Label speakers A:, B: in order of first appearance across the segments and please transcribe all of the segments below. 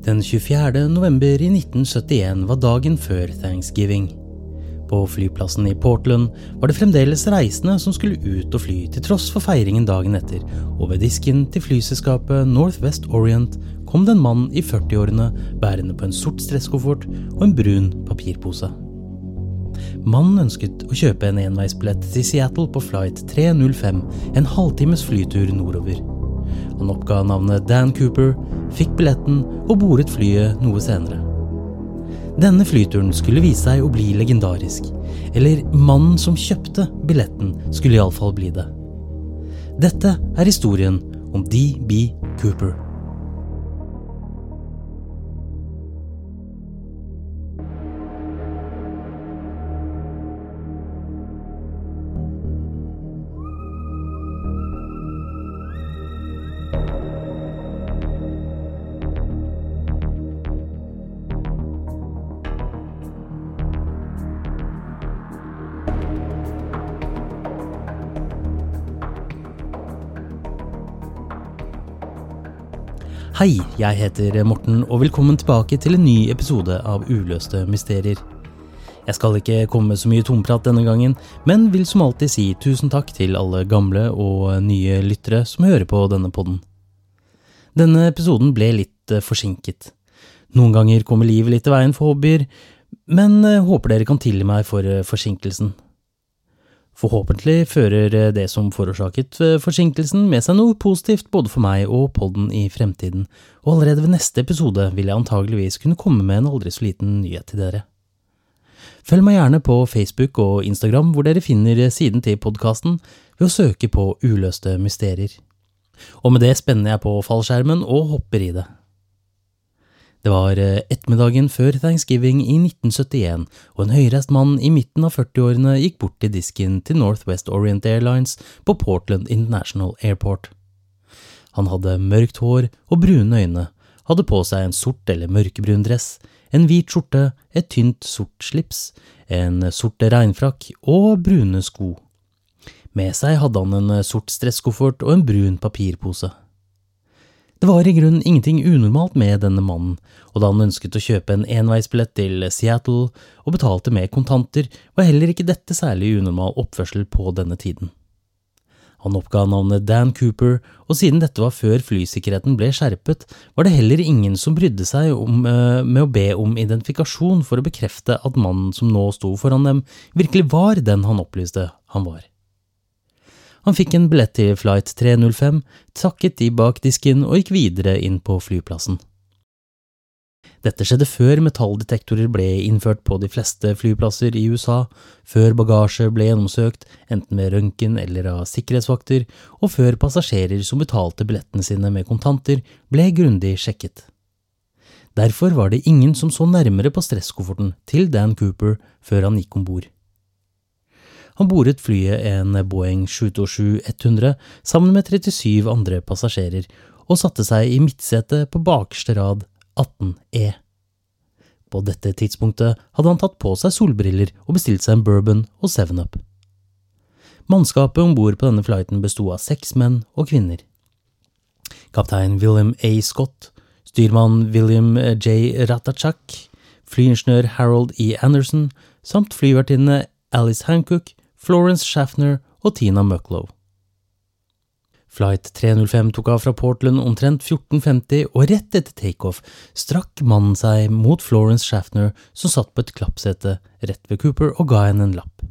A: Den 24. november i 1971 var dagen før thanksgiving. På flyplassen i Portland var det fremdeles reisende som skulle ut og fly, til tross for feiringen dagen etter, og ved disken til flyselskapet Northwest Orient kom det en mann i 40-årene bærende på en sort stresskoffert og en brun papirpose. Mannen ønsket å kjøpe en enveisbillett til Seattle på flight 305, en halvtimes flytur nordover. Han oppga navnet Dan Cooper, fikk billetten og bordet flyet noe senere. Denne flyturen skulle vise seg å bli legendarisk. Eller mannen som kjøpte billetten, skulle iallfall bli det. Dette er historien om D.B. Cooper. Hei, jeg heter Morten, og velkommen tilbake til en ny episode av Uløste mysterier. Jeg skal ikke komme med så mye tomprat denne gangen, men vil som alltid si tusen takk til alle gamle og nye lyttere som hører på denne podden. Denne episoden ble litt eh, forsinket. Noen ganger kommer livet litt i veien for hobbyer, men eh, håper dere kan tilgi meg for eh, forsinkelsen. Forhåpentlig fører eh, det som forårsaket eh, forsinkelsen med seg noe positivt både for meg og podden i fremtiden, og allerede ved neste episode vil jeg antageligvis kunne komme med en aldri så liten nyhet til dere. Følg meg gjerne på Facebook og Instagram hvor dere finner siden til podkasten ved å søke på Uløste mysterier. Og med det spenner jeg på fallskjermen og hopper i det. Det var eh, ettermiddagen før thanksgiving i 1971, og en høyreist mann i midten av 40-årene gikk bort til disken til Northwest Orient Airlines på Portland International Airport. Han hadde mørkt hår og brune øyne, hadde på seg en sort eller mørkebrun dress, en hvit skjorte, et tynt sort slips, en sort regnfrakk og brune sko. Med seg hadde han en sort stresskoffert og en brun papirpose. Det var i grunnen ingenting unormalt med denne mannen, og da han ønsket å kjøpe en enveisbillett til Seattle og betalte med kontanter, var heller ikke dette særlig unormal oppførsel på denne tiden. Han oppga navnet Dan Cooper, og siden dette var før flysikkerheten ble skjerpet, var det heller ingen som brydde seg om, eh, med å be om identifikasjon for å bekrefte at mannen som nå sto foran dem, virkelig var den han opplyste han var. Han fikk en billett til flight 305, takket de bak disken og gikk videre inn på flyplassen. Dette skjedde før metalldetektorer ble innført på de fleste flyplasser i USA, før bagasje ble gjennomsøkt, enten med røntgen eller av sikkerhetsvakter, og før passasjerer som betalte billettene sine med kontanter, ble grundig sjekket. Derfor var det ingen som så nærmere på stresskofferten til Dan Cooper før han gikk om bord. Han bordet flyet en Boeing 727-100 sammen med 37 andre passasjerer, og satte seg i midtsetet på bakerste rad 18E. På dette tidspunktet hadde han tatt på seg solbriller og bestilt seg en bourbon og 7-Up. Mannskapet om bord på denne flighten besto av seks menn og kvinner. Kaptein William A. Scott, styrmann William J. Ratachak, flyingeniør Harold E. Anderson samt flyvertinne Alice Hancock, Florence Schaffner og Tina Mucklow. Flight 305 tok av fra Portland omtrent 14.50, og rett etter takeoff strakk mannen seg mot Florence Schaffner, som satt på et klappsete rett ved Cooper, og ga henne en lapp.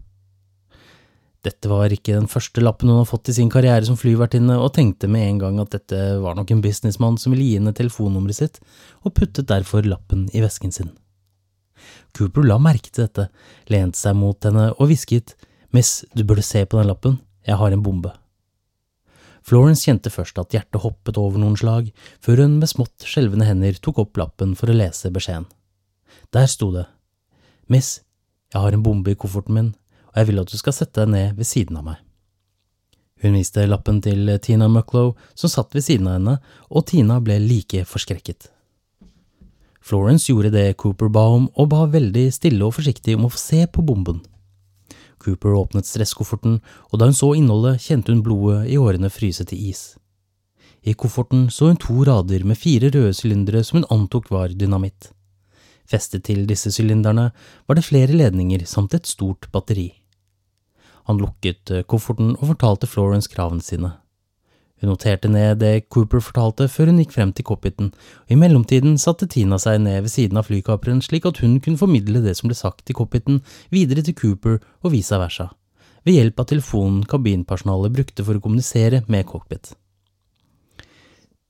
A: Dette var ikke den første lappen hun har fått i sin karriere som flyvertinne, og tenkte med en gang at dette var nok en businessmann som ville gi henne telefonnummeret sitt, og puttet derfor lappen i vesken sin. Cooper la merke til dette, lente seg mot henne og hvisket, Miss, du burde se på den lappen, jeg har en bombe. Florence kjente først at hjertet hoppet over noen slag, før hun med smått skjelvende hender tok opp lappen for å lese beskjeden. Der sto det, Miss, jeg har en bombe i kofferten min, og jeg vil at du skal sette deg ned ved siden av meg. Hun viste lappen til Tina Mucklow, som satt ved siden av henne, og Tina ble like forskrekket. Florence gjorde det Cooper ba om, og ba veldig stille og forsiktig om å få se på bomben. Cooper åpnet stresskofferten, og da hun så innholdet, kjente hun blodet i årene fryse til is. I kofferten så hun to rader med fire røde sylindere som hun antok var dynamitt. Festet til disse sylinderne var det flere ledninger samt et stort batteri. Han lukket eh, kofferten og fortalte Florence kravene sine. Hun noterte ned det Cooper fortalte før hun gikk frem til cockpiten, og i mellomtiden satte Tina seg ned ved siden av flykaperen slik at hun kunne formidle det som ble sagt i cockpiten videre til Cooper og vice versa, ved hjelp av telefonen kabinpersonalet brukte for å kommunisere med cockpit.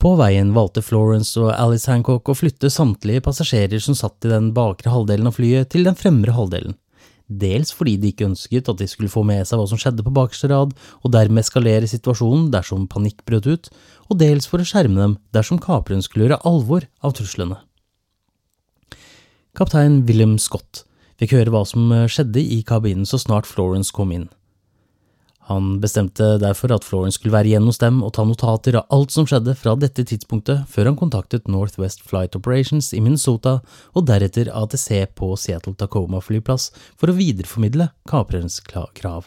A: På veien valgte Florence og Alice Hancock å flytte samtlige passasjerer som satt i den bakre halvdelen av flyet, til den fremre halvdelen dels fordi de ikke ønsket at de skulle få med seg hva som skjedde på bakerste rad, og dermed eskalere situasjonen dersom panikk brøt ut, og dels for å skjerme dem dersom kaperen skulle gjøre alvor av truslene. Kaptein William Scott fikk høre hva som skjedde i kabinen så snart Florence kom inn. Han bestemte derfor at Florence skulle være igjen hos dem og ta notater av alt som skjedde fra dette tidspunktet, før han kontaktet Northwest Flight Operations i Minnesota og deretter ATC på Seattle Tacoma flyplass for å videreformidle kaprerens krav.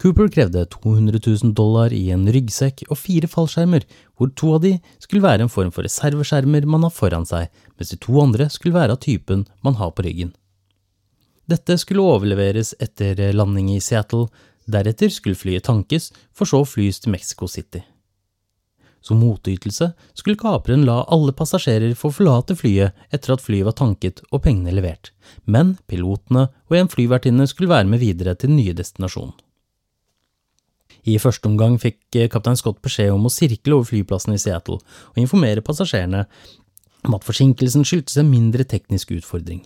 A: Cooper krevde 200 000 dollar i en ryggsekk og fire fallskjermer, hvor to av de skulle være en form for reserveskjermer man har foran seg, mens de to andre skulle være av typen man har på ryggen. Dette skulle overleveres etter landing i Seattle, Deretter skulle flyet tankes, for så å flys til Mexico City. Som motytelse skulle kaperen la alle passasjerer få forlate flyet etter at flyet var tanket og pengene levert, men pilotene og en flyvertinne skulle være med videre til den nye destinasjonen. I første omgang fikk kaptein Scott beskjed om å sirkle over flyplassen i Seattle og informere passasjerene om at forsinkelsen skyldtes en mindre teknisk utfordring.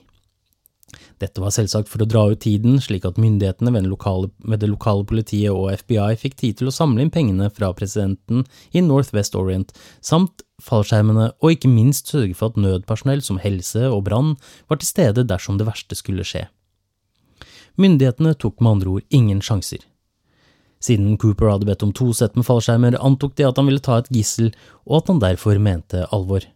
A: Dette var selvsagt for å dra ut tiden, slik at myndighetene ved, lokale, ved, det lokale politiet og FBI fikk tid til å samle inn pengene fra presidenten i Northwest Orient, samt fallskjermene, og ikke minst sørge for at nødpersonell som helse og brann var til stede dersom det verste skulle skje. Myndighetene tok med andre ord ingen sjanser. Siden Cooper hadde bedt om to sett med fallskjermer, antok de at han ville ta et gissel, og at han derfor mente alvor.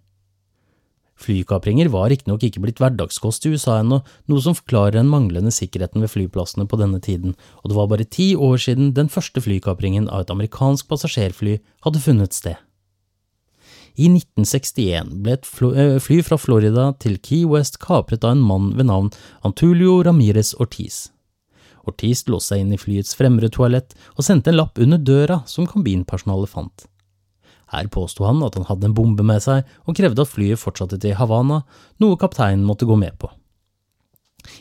A: Flykapringer var riktignok ikke blitt hverdagskost i USA ennå, noe som forklarer den manglende sikkerheten ved flyplassene på denne tiden, og det var bare ti år siden den første flykapringen av et amerikansk passasjerfly hadde funnet sted. I 1961 ble et fly fra Florida til Key West kapret av en mann ved navn Antulio Ramires Ortiz. Ortiz låste seg inn i flyets fremre toalett og sendte en lapp under døra som kabinpersonalet fant. Her påsto han at han hadde en bombe med seg, og krevde at flyet fortsatte til Havana, noe kapteinen måtte gå med på.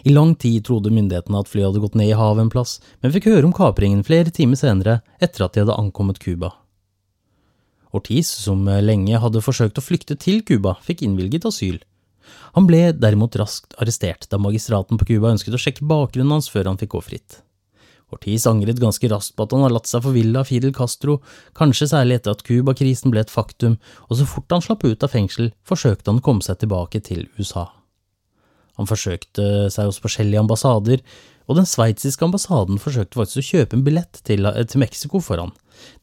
A: I lang tid trodde myndighetene at flyet hadde gått ned i havet en plass, men fikk høre om kapringen flere timer senere, etter at de hadde ankommet Cuba. Ortiz, som lenge hadde forsøkt å flykte til Cuba, fikk innvilget asyl. Han ble derimot raskt arrestert da magistraten på Cuba ønsket å sjekke bakgrunnen hans før han fikk gå fritt. Ortiz angret ganske raskt på at han hadde latt seg forville av Fidel Castro, kanskje særlig etter at Cuba-krisen ble et faktum, og så fort han slapp ut av fengsel, forsøkte han å komme seg tilbake til USA. Han forsøkte seg hos forskjellige ambassader, og den sveitsiske ambassaden forsøkte faktisk å kjøpe en billett til, til Mexico for han.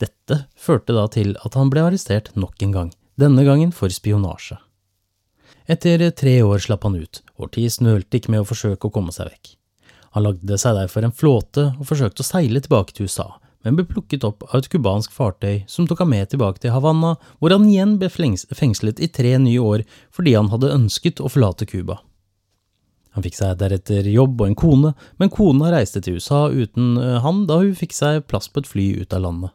A: Dette førte da til at han ble arrestert nok en gang, denne gangen for spionasje. Etter tre år slapp han ut, Ortiz nølte ikke med å forsøke å komme seg vekk. Han lagde seg derfor en flåte og forsøkte å seile tilbake til USA, men ble plukket opp av et cubansk fartøy som tok ham med tilbake til Havanna, hvor han igjen ble fengslet i tre nye år fordi han hadde ønsket å forlate Cuba. Han fikk seg deretter jobb og en kone, men kona reiste til USA uten eh, han da hun fikk seg plass på et fly ut av landet.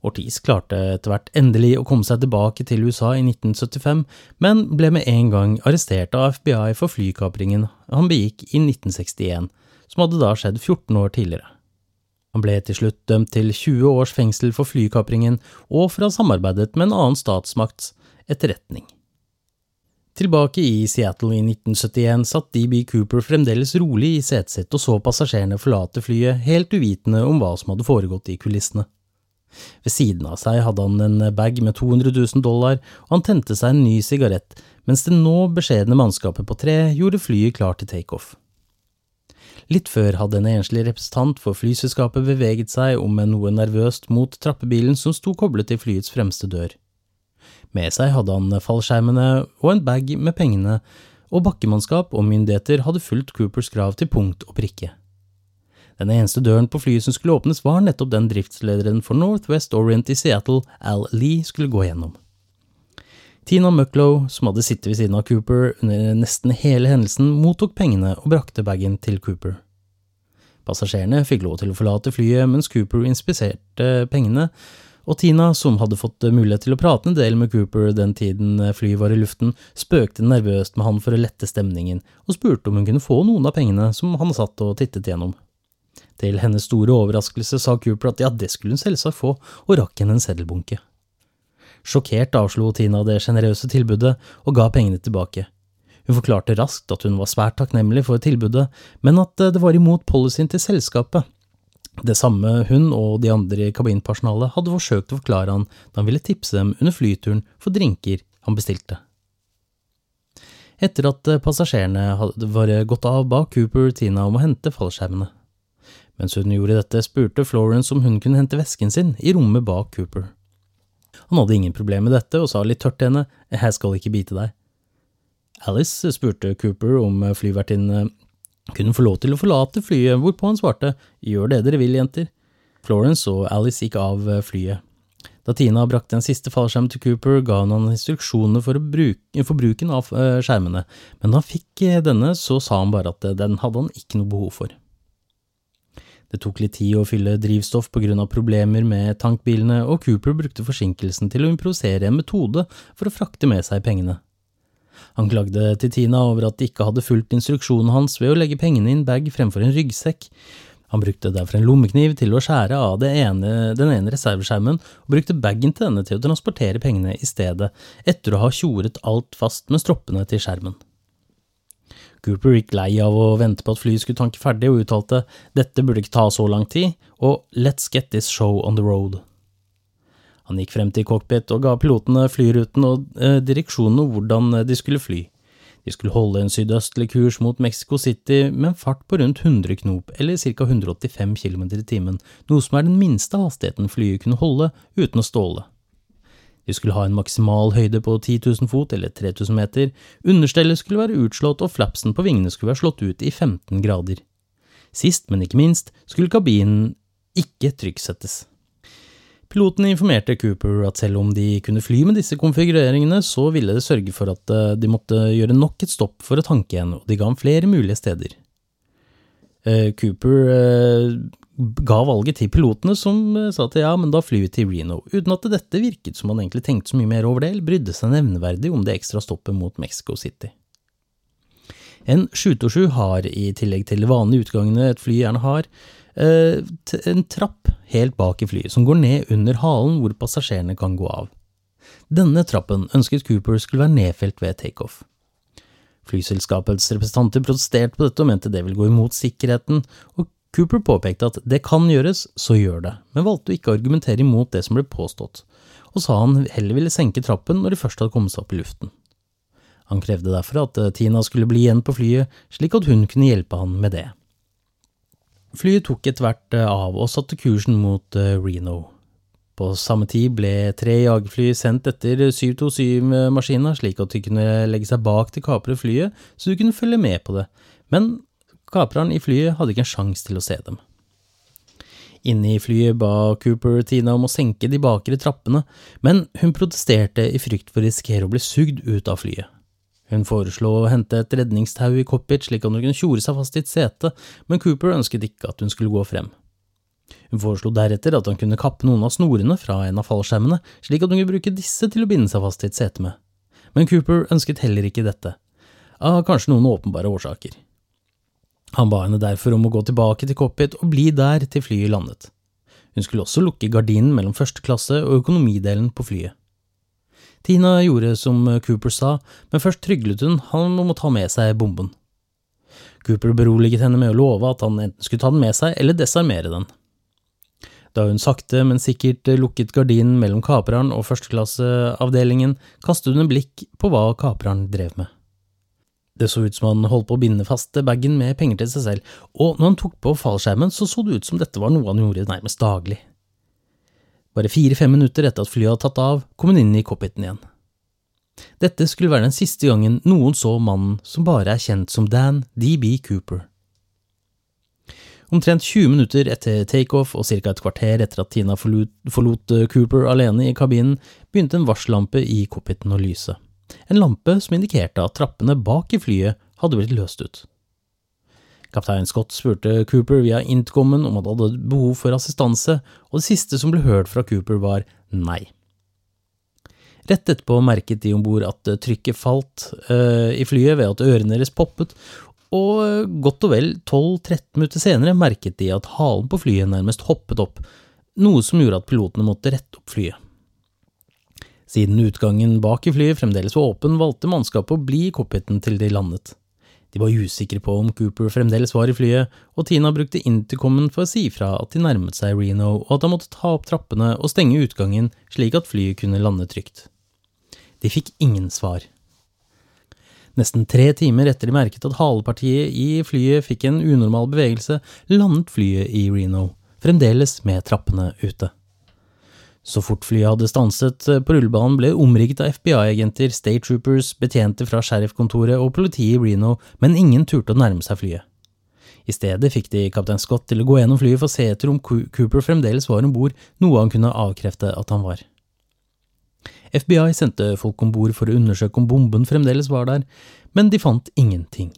A: Ortiz klarte etter hvert endelig å komme seg tilbake til USA i 1975, men ble med en gang arrestert av FBI for flykapringen han begikk i 1961, som hadde da skjedd 14 år tidligere. Han ble til slutt dømt til 20 års fengsel for flykapringen og for å ha samarbeidet med en annen statsmakts etterretning. Tilbake i Seattle i 1971 satt DB Cooper fremdeles rolig i setet sitt og så passasjerene forlate flyet, helt uvitende om hva som hadde foregått i kulissene. Ved siden av seg hadde han en bag med 200 000 dollar, og han tente seg en ny sigarett, mens det nå beskjedne mannskapet på tre gjorde flyet klart til takeoff. Litt før hadde en enslig representant for flyselskapet beveget seg om en noe nervøst mot trappebilen som sto koblet til flyets fremste dør. Med seg hadde han fallskjermene og en bag med pengene, og bakkemannskap og myndigheter hadde fulgt Coopers krav til punkt og prikke. Den eneste døren på flyet som skulle åpnes, var nettopp den driftslederen for Northwest Orient i Seattle, Al Lee, skulle gå gjennom. Tina Mucklow, som hadde sittet ved siden av Cooper under nesten hele hendelsen, mottok pengene og brakte bagen til Cooper. Passasjerene fikk lov til å forlate flyet mens Cooper inspiserte pengene, og Tina, som hadde fått mulighet til å prate en del med Cooper den tiden flyet var i luften, spøkte nervøst med han for å lette stemningen, og spurte om hun kunne få noen av pengene som han satt og tittet gjennom. Til hennes store overraskelse sa Cooper at ja, det skulle hun selvsagt få, og rakk henne en seddelbunke. Sjokkert avslo Tina det sjenerøse tilbudet og ga pengene tilbake. Hun forklarte raskt at hun var svært takknemlig for tilbudet, men at det var imot policyen til selskapet, det samme hun og de andre i kabinpersonalet hadde forsøkt å forklare han da han ville tipse dem under flyturen for drinker han bestilte. Etter at passasjerene var gått av, ba Cooper Tina om å hente fallskjermene. Mens hun gjorde dette, spurte Florence om hun kunne hente vesken sin i rommet bak Cooper. Han hadde ingen problemer med dette og sa litt tørt til henne, jeg skal ikke bite deg. Alice spurte Cooper om flyvertinnen kunne få lov til å forlate flyet, hvorpå han svarte gjør det dere vil, jenter. Florence og Alice gikk av flyet. Da Tina brakte en siste fallskjerm til Cooper, ga hun han instruksjoner for, bruke, for, bruken av eh, skjermene, men da han fikk eh, denne, så sa han bare at eh, den hadde han ikke noe behov for. Det tok litt tid å fylle drivstoff på grunn av problemer med tankbilene, og Cooper brukte forsinkelsen til å improvisere en metode for å frakte med seg pengene. Han klagde til Tina over at de ikke hadde fulgt instruksjonen hans ved å legge pengene i en bag fremfor en ryggsekk. Han brukte derfor en lommekniv til å skjære av ene, den ene reserveskjermen, og brukte bagen til denne til å transportere pengene i stedet, etter å ha tjoret alt fast med stroppene til skjermen. Cooper gikk lei av å vente på at flyet skulle tanke ferdig, og uttalte dette burde ikke ta så lang tid, og let's get this show on the road. Han gikk frem til cockpit og ga pilotene flyruten og eh, direksjonen om hvordan de skulle fly. De skulle holde en sydøstlig kurs mot Mexico City med en fart på rundt 100 knop, eller ca. 185 km i timen, noe som er den minste hastigheten flyet kunne holde uten å ståle. De skulle ha en maksimal høyde på 10 000 fot, eller 3000 meter, understellet skulle være utslått og flapsen på vingene skulle være slått ut i 15 grader. Sist, men ikke minst, skulle kabinen ikke trykksettes. Piloten informerte Cooper at selv om de kunne fly med disse konfigureringene, så ville det sørge for at eh, de måtte gjøre nok et stopp for å tanke igjen, og de ga ham flere mulige steder. Eh, Cooper eh, ga valget til pilotene, som sa at ja, men da flyr vi til Reno, uten at dette virket som han egentlig tenkte så mye mer over det, eller brydde seg nevneverdig om det ekstra stoppet mot Mexico City. En 727 har, i tillegg til de vanlige utgangene et fly gjerne har, en trapp helt bak i flyet, som går ned under halen hvor passasjerene kan gå av. Denne trappen ønsket Cooper skulle være nedfelt ved takeoff. Flyselskapets representanter protesterte på dette og mente det ville gå imot sikkerheten, og Cooper påpekte at det kan gjøres, så gjør det, men valgte å ikke argumentere imot det som ble påstått, og sa han heller ville senke trappen når de først hadde kommet seg opp i luften. Han krevde derfor at Tina skulle bli igjen på flyet, slik at hun kunne hjelpe han med det. Flyet tok etter hvert eh, av og satte kursen mot eh, Reno. På samme tid ble tre jagerfly sendt etter 727-maskina, slik at de kunne legge seg bak det kapre flyet, så du kunne følge med på det, men kapreren i flyet hadde ikke en sjanse til å se dem. Inne i flyet ba Cooper Tina om å senke de bakre trappene, men hun protesterte i frykt for å risikere å bli sugd ut av flyet. Hun foreslo å hente et redningstau i cockpit slik at hun kunne tjore seg fast i et sete, men Cooper ønsket ikke at hun skulle gå frem. Hun foreslo deretter at han kunne kappe noen av snorene fra en av fallskjermene, slik at hun kunne bruke disse til å binde seg fast i et sete med. Men Cooper ønsket heller ikke dette, av kanskje noen åpenbare årsaker. Han ba henne derfor om å gå tilbake til cockpit og bli der til flyet landet. Hun skulle også lukke gardinen mellom første klasse og økonomidelen på flyet. Tina gjorde som Cooper sa, men først tryglet hun han om å ta med seg bomben. Cooper beroliget henne med å love at han enten skulle ta den med seg eller desarmere den. Da hun sakte, men sikkert lukket gardinen mellom kapreren og førsteklasseavdelingen, kastet hun en blikk på hva kapreren drev med. Det så ut som han holdt på å binde fast bagen med penger til seg selv, og når han tok på fallskjermen, så så det ut som dette var noe han gjorde nærmest daglig. Bare fire–fem minutter etter at flyet hadde tatt av, kom hun inn i cockpiten igjen. Dette skulle være den siste gangen noen så mannen som bare er kjent som Dan DB Cooper. Omtrent 20 minutter etter takeoff og ca. et kvarter etter at Tina forlot, forlot Cooper alene i kabinen, begynte en varsellampe i cockpiten å lyse en lampe som indikerte at trappene bak i flyet hadde blitt løst ut. Kaptein Scott spurte Cooper via intercomen om han hadde behov for assistanse, og det siste som ble hørt fra Cooper var nei. Rett etterpå merket de om bord at trykket falt uh, i flyet ved at ørene deres poppet, og godt og vel 12–13 minutter senere merket de at halen på flyet nærmest hoppet opp, noe som gjorde at pilotene måtte rette opp flyet. Siden utgangen bak i flyet fremdeles var åpen, valgte mannskapet å bli i cockpiten til de landet. De var usikre på om Cooper fremdeles var i flyet, og Tina brukte intercomen for å si fra at de nærmet seg Reno, og at han måtte ta opp trappene og stenge utgangen slik at flyet kunne lande trygt. De fikk ingen svar. Nesten tre timer etter de merket at halepartiet i flyet fikk en unormal bevegelse, landet flyet i Reno, fremdeles med trappene ute. Så fort flyet hadde stanset eh, på rullebanen, ble omrigget av FBI-agenter, State Troopers, betjente fra sheriffkontoret og politiet i Reno, men ingen turte å nærme seg flyet. I stedet fikk de kaptein Scott til å gå gjennom flyet for å se etter om Cooper fremdeles var om bord, noe han kunne avkrefte at han var. FBI sendte folk om bord for å undersøke om bomben fremdeles var der, men de fant ingenting.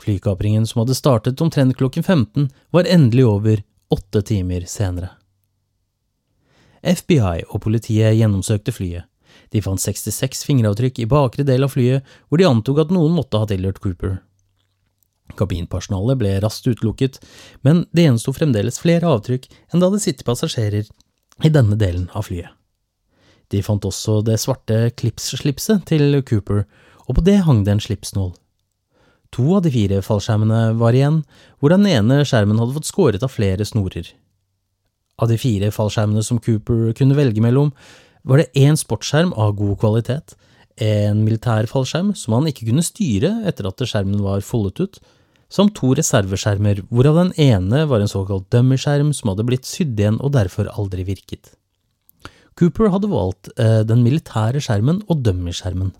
A: Flykapringen som hadde startet omtrent klokken 15, var endelig over åtte timer senere. FBI og politiet gjennomsøkte flyet. De fant 66 fingeravtrykk i bakre del av flyet, hvor de antok at noen måtte ha tilhørt Cooper. Kabinpersonalet ble raskt utelukket, men det gjensto fremdeles flere avtrykk enn det hadde sittet passasjerer i denne delen av flyet. De fant også det svarte klipsslipset til Cooper, og på det hang det en slipsnål. To av de fire fallskjermene var igjen, hvor den ene skjermen hadde fått skåret av flere snorer. Av de fire fallskjermene som Cooper kunne velge mellom, var det én sportsskjerm av god kvalitet, en militær fallskjerm som han ikke kunne styre etter at skjermen var foldet ut, samt to reserveskjermer, hvorav den ene var en såkalt dummy-skjerm som hadde blitt sydd igjen og derfor aldri virket. Cooper hadde valgt eh, den militære skjermen og dummy-skjermen.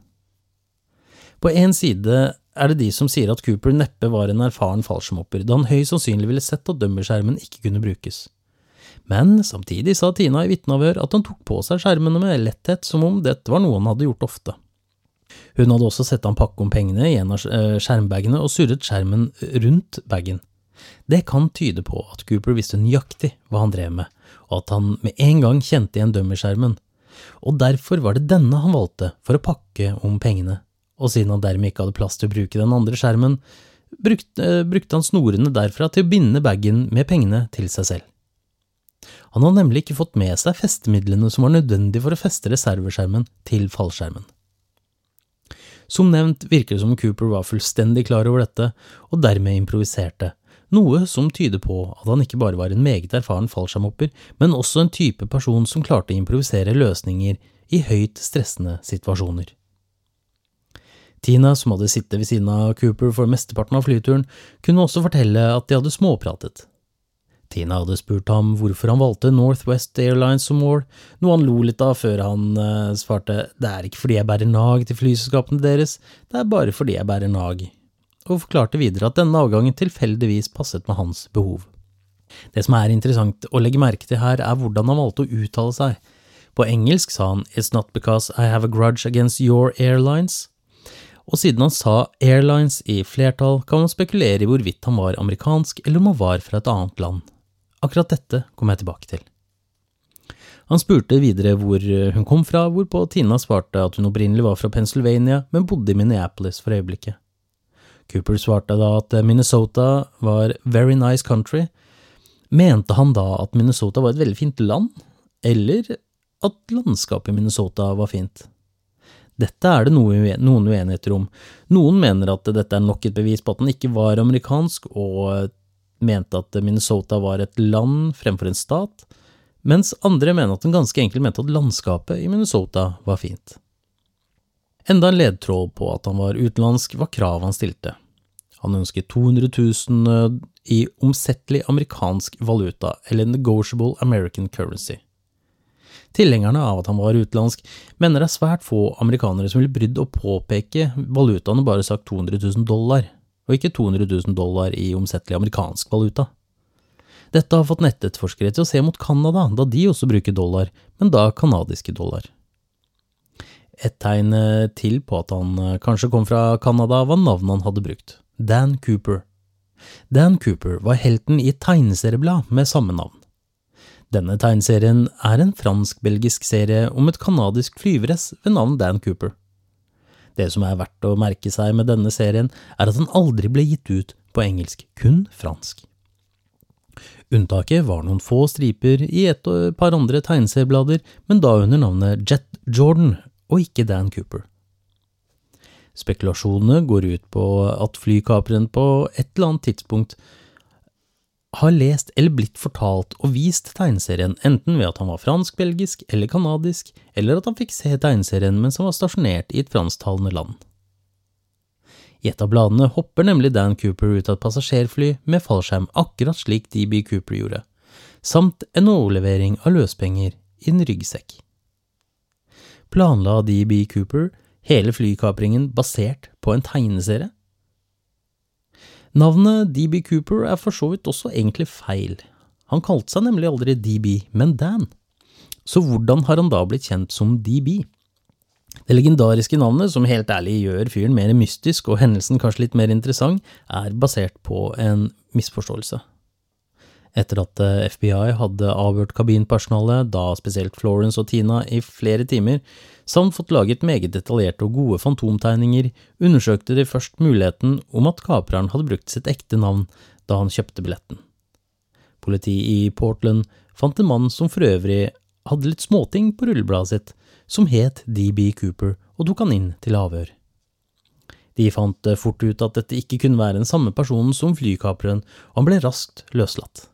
A: På én side er det de som sier at Cooper neppe var en erfaren fallskjermhopper, da han høyst sannsynlig ville sett at dummy-skjermen ikke kunne brukes men samtidig sa Tina i vitneavhør at han tok på seg skjermene med letthet som om dette var noe han hadde gjort ofte. Hun hadde også sett han pakke om pengene i en av eh, skjermbagene og surret skjermen rundt bagen. Det kan tyde på at Cooper visste nøyaktig hva han drev med, og at han med en gang kjente igjen dummy-skjermen, og derfor var det denne han valgte for å pakke om pengene, og siden han dermed ikke hadde plass til å bruke den andre skjermen, brukte, eh, brukte han snorene derfra til å binde bagen med pengene til seg selv. Han har nemlig ikke fått med seg festemidlene som var nødvendig for å feste reserveskjermen til fallskjermen. Som nevnt virker det som Cooper var fullstendig klar over dette, og dermed improviserte, noe som tyder på at han ikke bare var en meget erfaren fallskjermhopper, men også en type person som klarte å improvisere løsninger i høyt stressende situasjoner. Tina, som hadde sittet ved siden av Cooper for mesteparten av flyturen, kunne også fortelle at de hadde småpratet. Tina hadde spurt ham hvorfor han valgte Northwest Airlines som mål, noe han lo litt av før han uh, svarte det er ikke fordi jeg bærer nag til flyselskapene deres, det er bare fordi jeg bærer nag, og forklarte videre at denne avgangen tilfeldigvis passet med hans behov. Det som er interessant å legge merke til her, er hvordan han valgte å uttale seg. På engelsk sa han It's not because I have a grudge against your airlines, og siden han sa airlines i flertall, kan man spekulere i hvorvidt han var amerikansk eller om han var fra et annet land. Akkurat dette kommer jeg tilbake til. Han spurte videre hvor hun kom fra, hvorpå Tina svarte at hun opprinnelig var fra Pennsylvania, men bodde i Minneapolis for øyeblikket. Cooper svarte da at Minnesota var very nice country. Mente han da at Minnesota var et veldig fint land, eller at landskapet i Minnesota var fint? Dette er det noen uenigheter om. Noen mener at dette er nok et bevis på at han ikke var amerikansk, og mente at Minnesota var et land fremfor en stat, mens andre mener at han ganske enkelt mente at landskapet i Minnesota var fint. Enda en ledtråd på at han var utenlandsk, var kravet han stilte. Han ønsket 200 000 eh, i omsettelig amerikansk valuta, eller negotiable American currency. Tilhengerne av at han var utenlandsk, mener det er svært få amerikanere som ville brydd å påpeke valutaen og bare sagt 200 000 dollar og ikke 200 000 dollar i omsettelig amerikansk valuta. Dette har fått nettetterforskere til å se mot Canada, da de også bruker dollar, men da canadiske dollar. Et tegn eh, til på at han eh, kanskje kom fra Canada, var navnet han hadde brukt, Dan Cooper. Dan Cooper var helten i et tegneserieblad med samme navn. Denne tegneserien er en fransk-belgisk serie om et canadisk flyveress ved navn Dan Cooper. Det som er verdt å merke seg med denne serien, er at den aldri ble gitt ut på engelsk, kun fransk. Unntaket var noen få striper i et og et par andre tegneserieblader, men da under navnet Jet Jordan, og ikke Dan Cooper. Spekulasjonene går ut på at flykaperen på et eller annet tidspunkt har lest eller blitt fortalt og vist tegneserien enten ved at han var fransk-belgisk eller canadisk, eller at han fikk se tegneserien mens han var stasjonert i et fransktalende land. I et av bladene hopper nemlig Dan Cooper ut av et passasjerfly med fallskjerm akkurat slik DB Cooper gjorde, samt en overlevering av løspenger i en ryggsekk. Planla DB Cooper hele flykapringen basert på en tegneserie? Navnet DB Cooper er for så vidt også egentlig feil. Han kalte seg nemlig aldri DB, men Dan. Så hvordan har han da blitt kjent som DB? Det legendariske navnet, som helt ærlig gjør fyren mer mystisk og hendelsen kanskje litt mer interessant, er basert på en misforståelse. Etter at eh, FBI hadde avhørt kabinpersonalet, da spesielt Florence og Tina, i flere timer, samt fått laget meget detaljerte og gode fantomtegninger, undersøkte de først muligheten om at kapreren hadde brukt sitt ekte navn da han kjøpte billetten. Politiet i Portland fant en mann som for øvrig hadde litt småting på rullebladet sitt, som het DB Cooper, og tok han inn til avhør. De fant fort ut at dette ikke kunne være den samme personen som flykapreren, og han ble raskt løslatt.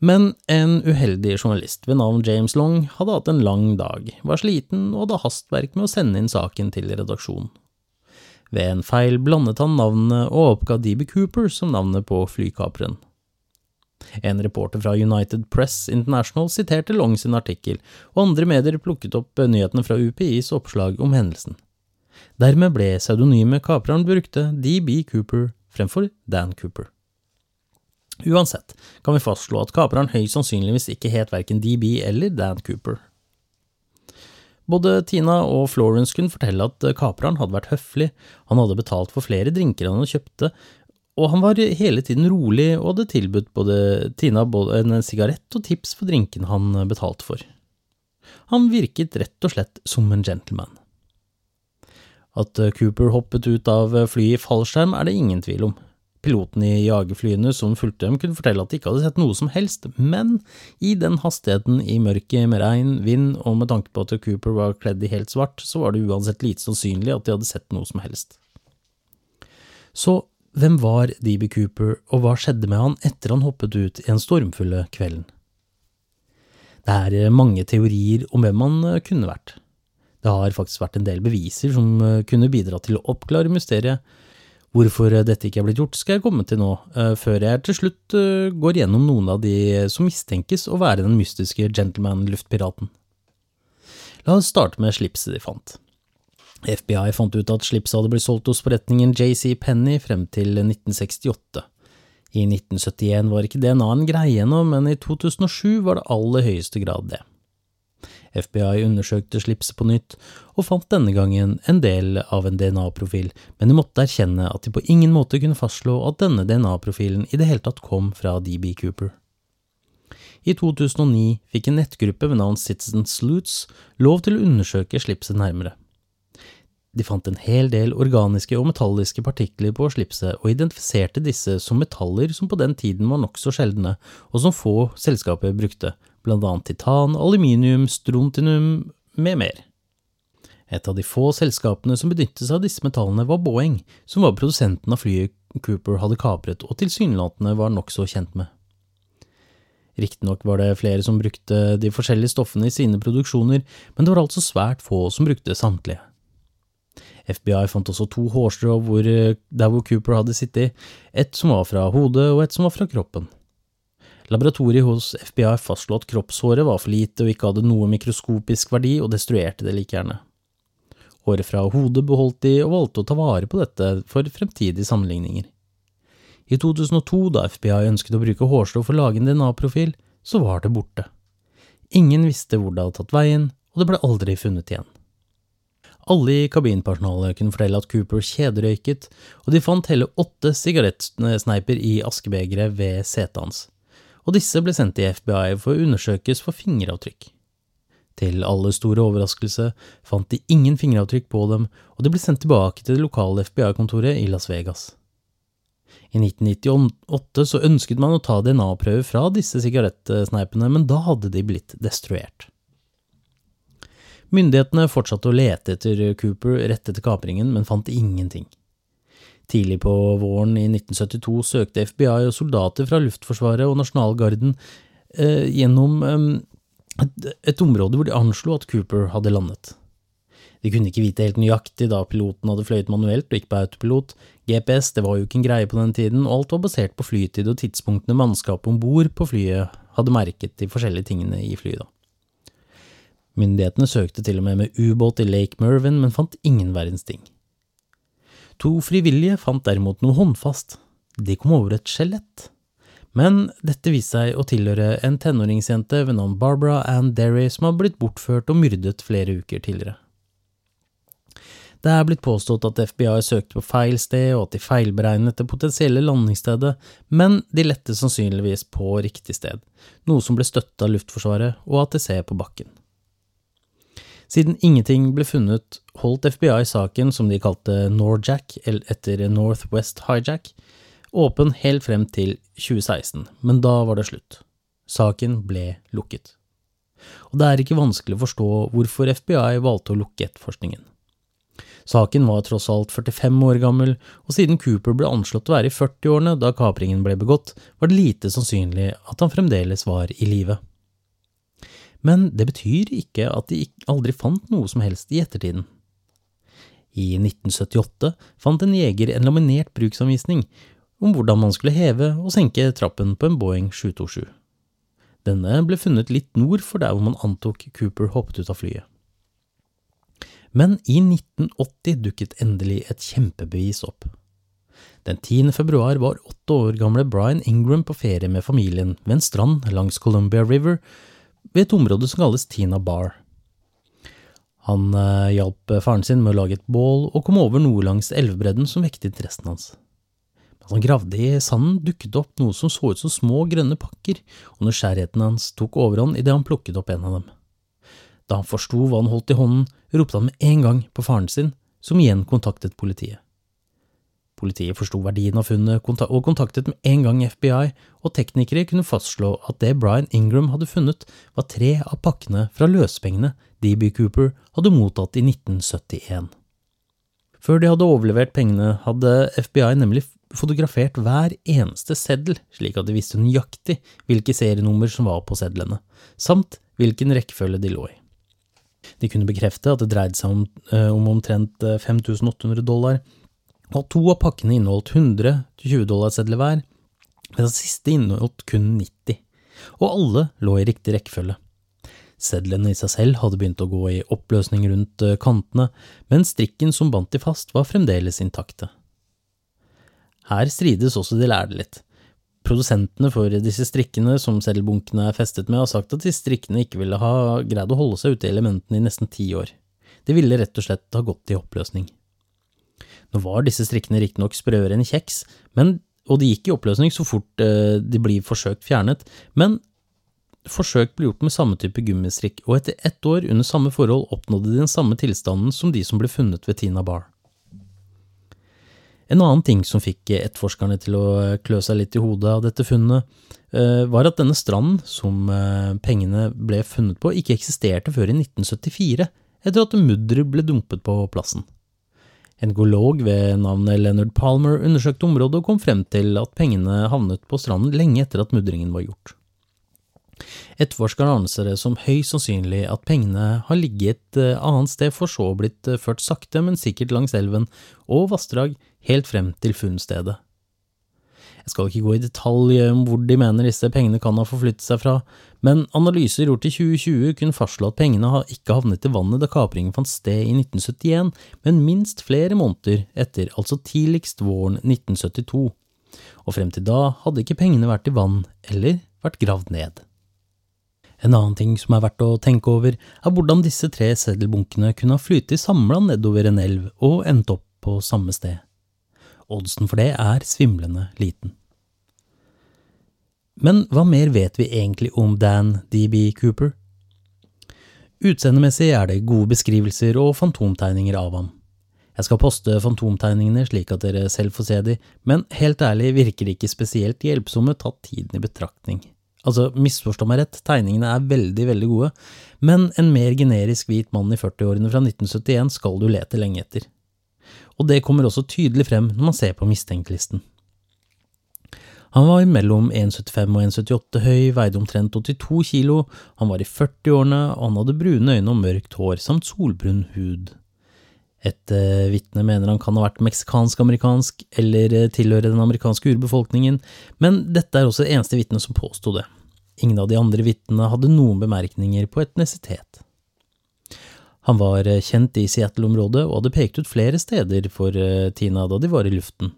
A: Men en uheldig journalist ved navn James Long hadde hatt en lang dag, var sliten og hadde hastverk med å sende inn saken til redaksjonen. Ved en feil blandet han navnene og oppga DB Cooper som navnet på flykaperen. En reporter fra United Press International siterte Long sin artikkel, og andre medier plukket opp nyhetene fra UPIs oppslag om hendelsen. Dermed ble pseudonymet kapreren brukte DB Cooper fremfor Dan Cooper. Uansett kan vi fastslå at kaperen høyst sannsynligvis ikke het verken DB eller Dan Cooper. Både Tina og Florence kunne fortelle at kapreren hadde vært høflig, han hadde betalt for flere drinker han kjøpte, og han var hele tiden rolig og hadde tilbudt både Tina både en sigarett og tips for drinken han betalte for. Han virket rett og slett som en gentleman. At Cooper hoppet ut av flyet i fallskjerm er det ingen tvil om, Piloten i jagerflyene som fulgte dem, kunne fortelle at de ikke hadde sett noe som helst, men i den hastigheten i mørket med regn, vind og med tanke på at Cooper var kledd i helt svart, så var det uansett lite sannsynlig at de hadde sett noe som helst. Så hvem var DB Cooper, og hva skjedde med han etter han hoppet ut i den stormfulle kvelden? Det er eh, mange teorier om hvem han eh, kunne vært. Det har faktisk vært en del beviser som eh, kunne bidra til å oppklare mysteriet, Hvorfor dette ikke er blitt gjort, skal jeg komme til nå, eh, før jeg til slutt eh, går gjennom noen av de som mistenkes å være den mystiske gentleman-luftpiraten. La oss starte med slipset de fant. FBI fant ut at slipset hadde blitt solgt hos forretningen JC Penny frem til 1968. I 1971 var ikke DNA en greie ennå, men i 2007 var det aller høyeste grad det. FBI undersøkte slipset på nytt, og fant denne gangen en del av en DNA-profil, men de måtte erkjenne at de på ingen måte kunne fastslå at denne DNA-profilen i det hele tatt kom fra DB Cooper. I 2009 fikk en nettgruppe ved navn Citizen Sleuths lov til å undersøke slipset nærmere. De fant en hel del organiske og metalliske partikler på slipset, og identifiserte disse som metaller som på den tiden var nokså sjeldne, og som få selskaper brukte, annet titan, aluminium, strontinum med mer. Et av de få selskapene som benyttet seg av disse metallene, var Boeing, som var produsenten av flyet Cooper hadde kapret og tilsynelatende var nokså kjent med. Riktignok var det flere som brukte de forskjellige stoffene i sine produksjoner, men det var altså svært få som brukte samtlige. FBI fant også to hårstrå der hvor Cooper hadde sittet, et som var fra hodet og et som var fra kroppen. Laboratoriet hos FBI fastslo at kroppshåret var for lite og ikke hadde noe mikroskopisk verdi, og destruerte det like gjerne. Håret fra hodet beholdt de, og valgte å ta vare på dette for fremtidige sammenligninger. I 2002, da FBI ønsket å bruke hårslå for å lage en DNA-profil, så var det borte. Ingen visste hvor det hadde tatt veien, og det ble aldri funnet igjen. Alle i kabinpersonalet kunne fortelle at Cooper kjederøyket, og de fant hele åtte sigarettsneiper i askebegeret ved setet hans og disse ble sendt til FBI for å undersøkes for fingeravtrykk. Til alle store overraskelse fant de ingen fingeravtrykk på dem, og de ble sendt tilbake til det lokale FBI-kontoret i Las Vegas. I 1998 så ønsket man å ta DNA-prøver fra disse sigarettsneipene, men da hadde de blitt destruert. Myndighetene fortsatte å lete etter Cooper rett etter kapringen, men fant ingenting. Tidlig på våren i 1972 søkte FBI og soldater fra Luftforsvaret og Nasjonalgarden eh, gjennom eh, et, et, område hvor de anslo at Cooper hadde landet. De kunne ikke vite helt nøyaktig da piloten hadde fløyet manuelt og ikke på autopilot. GPS det var jo ikke en greie på den tiden, og alt var basert på flytid og tidspunktene mannskapet om bord på flyet hadde merket de forskjellige tingene i flyet. da. Myndighetene søkte til og med med ubåt i Lake Mervyn, men fant ingen verdens ting. To frivillige fant derimot noe håndfast. De kom over et skjelett. Men dette viste seg å tilhøre en tenåringsjente ved navn Barbara Ann Derry som hadde blitt bortført og myrdet flere uker tidligere. Det er blitt påstått at FBI søkte på feil sted og at de feilberegnet det potensielle landingsstedet, men de lette sannsynligvis på riktig sted, noe som ble støttet av Luftforsvaret og ATC på bakken. Siden ingenting ble funnet, holdt FBI saken, som de kalte Norjack, eller etter Northwest Hijack, åpen helt frem til 2016, men da var det slutt. Saken ble lukket. Og det er ikke vanskelig å forstå hvorfor FBI valgte å lukke etterforskningen. Saken var tross alt 45 år gammel, og siden Cooper ble anslått å være i 40-årene da kapringen ble begått, var det lite sannsynlig at han fremdeles var i live. Men det betyr ikke at de aldri fant noe som helst i ettertiden. I 1978 fant en jeger en laminert bruksanvisning om hvordan man skulle heve og senke trappen på en Boeing 727. Denne ble funnet litt nord for der hvor man antok Cooper hoppet ut av flyet. Men i 1980 dukket endelig et kjempebevis opp. Den 10. februar var åtte år gamle Brian Ingram på ferie med familien ved en strand langs Columbia River ved et område som kalles Tina Bar. Han eh, hjalp faren sin med å lage et bål og kom over noe langs elvebredden som vekket interessen hans. Mens han gravde i sanden, dukket det opp noe som så ut som små, grønne pakker, og nysgjerrigheten hans tok overhånd idet han plukket opp en av dem. Da han forsto hva han holdt i hånden, ropte han med en gang på faren sin, som igjen kontaktet politiet. Politiet forsto verdien av funnet og kontaktet med en gang FBI, og teknikere kunne fastslå at det Brian Ingram hadde funnet, var tre av pakkene fra løspengene DB Cooper hadde mottatt i 1971. Før de hadde overlevert pengene, hadde FBI nemlig fotografert hver eneste seddel, slik at de visste nøyaktig hvilke serienummer som var på sedlene, samt hvilken rekkefølge de lå i. De kunne bekrefte at det dreide seg om, eh, om omtrent 5800 dollar, og to av pakkene inneholdt 100-20 dollarsedler hver, mens siste inneholdt kun 90, og alle lå i riktig rekkefølge. Sedlene i seg selv hadde begynt å gå i oppløsning rundt eh, kantene, men strikken som bandt de fast, var fremdeles intakte. Her strides også de lærde litt. Produsentene for disse strikkene som seddelbunkene er festet med, har sagt at disse strikkene ikke ville ha greid å holde seg ute i elementene i nesten ti år. De ville rett og slett ha gått i oppløsning. Nå var disse strikkene riktignok sprøere enn kjeks, men, og de gikk i oppløsning så fort eh, de blir forsøkt fjernet, men forsøk ble gjort med samme type gummistrikk, og etter ett år under samme forhold oppnådde de den samme tilstanden som de som ble funnet ved Tina Bar. En annen ting som fikk etterforskerne til å klø seg litt i hodet av dette funnet, eh, var at denne stranden som eh, pengene ble funnet på, ikke eksisterte før i 1974, etter at mudderet ble dumpet på plassen. En geolog ved navnet Leonard Palmer undersøkte området og kom frem til at pengene havnet på stranden lenge etter at mudringen var gjort. Etterforskeren anser det som høyst sannsynlig at pengene har ligget et eh, annet sted for så blitt eh, ført sakte, men sikkert langs elven og vassdrag helt frem til funnstedet. Jeg skal ikke gå i detalj om hvor de mener disse pengene kan ha forflyttet seg fra, men analyser gjort i 2020 kunne fastslå at pengene ikke havnet i vannet da kapringen fant sted i 1971, men minst flere måneder etter, altså tidligst våren 1972. Og frem til da hadde ikke pengene vært i vann eller vært gravd ned. En annen ting som er verdt å tenke over, er hvordan disse tre seddelbunkene kunne ha flytet samla nedover en elv og endt opp på samme sted. Oddsen for det er svimlende liten. Men hva mer vet vi egentlig om Dan DB Cooper? Utseendemessig er det gode beskrivelser og fantomtegninger av ham. Jeg skal poste fantomtegningene slik at dere selv får se de, men helt ærlig virker de ikke spesielt hjelpsomme tatt tiden i betraktning. Altså, misforstå meg rett, tegningene er veldig, veldig gode, men en mer generisk hvit mann i 40-årene fra 1971 skal du lete lenge etter. Og det kommer også tydelig frem når man ser på mistenkelisten. Han var mellom 1,75 og 1,78 høy, veide omtrent 82 kilo, han var i 40-årene, og han hadde brune øyne og mørkt hår samt solbrun hud. Et uh, vitne mener han kan ha vært meksikansk-amerikansk eller uh, tilhøre den amerikanske urbefolkningen, men dette er også det eneste vitnet som påsto det. Ingen av de andre vitnene hadde noen bemerkninger på etnisitet. Han var uh, kjent i Seattle-området og hadde pekt ut flere steder for Tina da de var i luften.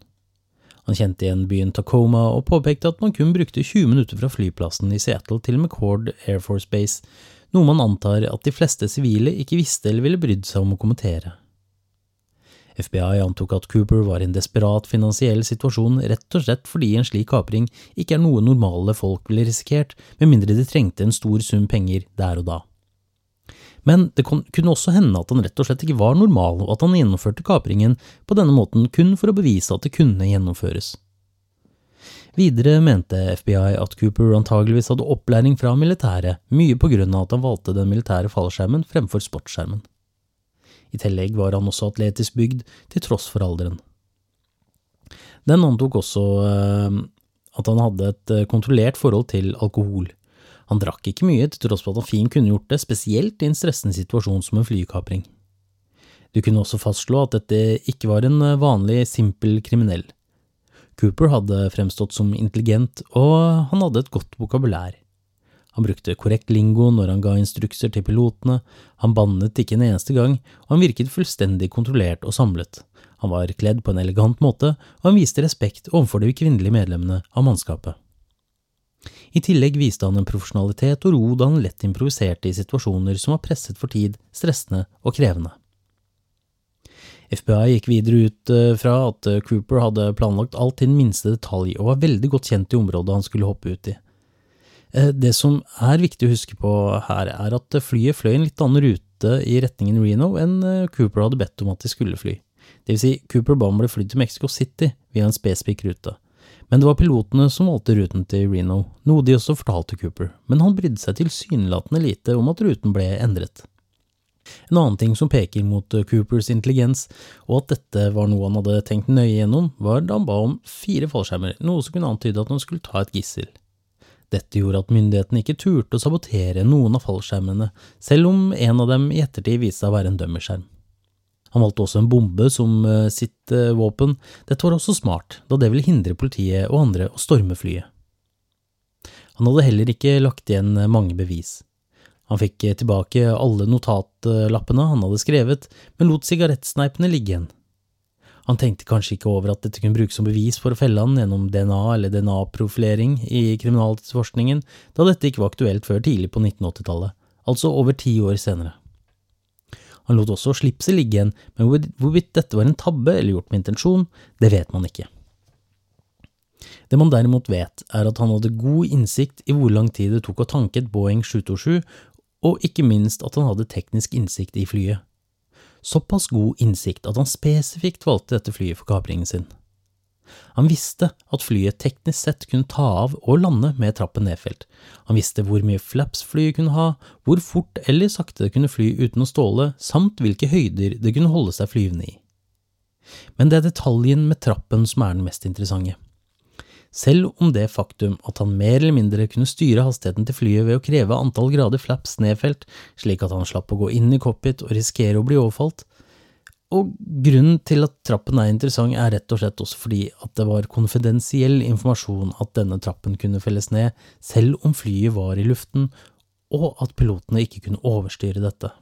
A: Han kjente igjen byen Tacoma og påpekte at man kun brukte 20 minutter fra flyplassen i Seattle til McCord Air Force Base, noe man antar at de fleste sivile ikke visste eller ville brydd seg om å kommentere. FBI antok at Cooper var i en desperat finansiell situasjon rett og slett fordi en slik kapring ikke er noe normale folk ville risikert, med mindre de trengte en stor sum penger der og da. Men det kunne også hende at han rett og slett ikke var normal, og at han gjennomførte kapringen på denne måten kun for å bevise at det kunne gjennomføres. Videre mente FBI at Cooper antageligvis hadde opplæring fra militæret, mye på grunn av at han valgte den militære fallskjermen fremfor sportsskjermen. I tillegg var han også atletisk bygd, til tross for alderen. Den antok også eh, at han hadde et eh, kontrollert forhold til alkohol. Han drakk ikke mye, til tross for at han fint kunne gjort det, spesielt i en stressende situasjon som en flykapring. Du kunne også fastslå at dette ikke var en eh, vanlig, simpel kriminell. Cooper hadde fremstått som intelligent, og han hadde et godt vokabulær. Han brukte korrekt lingo når han ga instrukser til pilotene, han bannet ikke en eneste gang, og han virket fullstendig kontrollert og samlet. Han var kledd på en elegant måte, og han viste respekt overfor de kvinnelige medlemmene av mannskapet. I tillegg viste han en profesjonalitet og ro da han lett improviserte i situasjoner som var presset for tid, stressende og krevende. FBI gikk videre ut eh, fra at eh, Cooper hadde planlagt alt til den minste detalj og var veldig godt kjent i området han skulle hoppe ut i. Eh, det som er viktig å huske på her, er at flyet fløy en litt annen rute i retningen Reno enn Cooper hadde bedt om at de skulle fly. Det vil si, Cooper ba om å bli flydd til Mexico City via en spesifikk rute. Men det var pilotene som valgte ruten til Reno, noe de også fortalte Cooper, men han brydde seg tilsynelatende lite om at ruten ble endret. En annen ting som peker mot eh, Coopers intelligens, og at dette var noe han hadde tenkt nøye gjennom, var da han ba om fire fallskjermer, noe som kunne antyde at han skulle ta et gissel. Dette gjorde at myndighetene ikke turte å sabotere noen av fallskjermene, selv om en av dem i ettertid viste seg å være en dummerskjerm. Han valgte også en bombe som eh, sitt eh, våpen. Dette var også smart, da det ville hindre politiet og andre å storme flyet. Han hadde heller ikke lagt igjen eh, mange bevis. Han fikk tilbake alle notatlappene han hadde skrevet, men lot sigarettsneipene ligge igjen. Han tenkte kanskje ikke over at dette kunne brukes som bevis for å felle han gjennom DNA eller DNA-profilering i kriminalitetsforskningen, da dette ikke var aktuelt før tidlig på 1980-tallet, altså over ti år senere. Han lot også slipset ligge igjen, men hvorvidt dette var en tabbe eller gjort med intensjon, det vet man ikke. Det man derimot vet, er at han hadde god innsikt i hvor lang tid det tok å tanke et Boeing 727, og ikke minst at han hadde teknisk innsikt i flyet. Såpass god innsikt at han spesifikt valgte dette flyet for kapringen sin. Han visste at flyet teknisk sett kunne ta av og lande med trappen nedfelt. Han visste hvor mye flaps flyet kunne ha, hvor fort eller sakte det kunne fly uten å ståle, samt hvilke høyder det kunne holde seg flyvende i. Men det er detaljen med trappen som er den mest interessante. Selv om det faktum at han mer eller mindre kunne styre hastigheten til flyet ved å kreve antall grader flaps nedfelt, slik at han slapp å gå inn i cockpit og risikere å bli overfalt, og grunnen til at trappen er interessant, er rett og slett også fordi at det var konfidensiell informasjon at denne trappen kunne felles ned, selv om flyet var i luften, og at pilotene ikke kunne overstyre dette.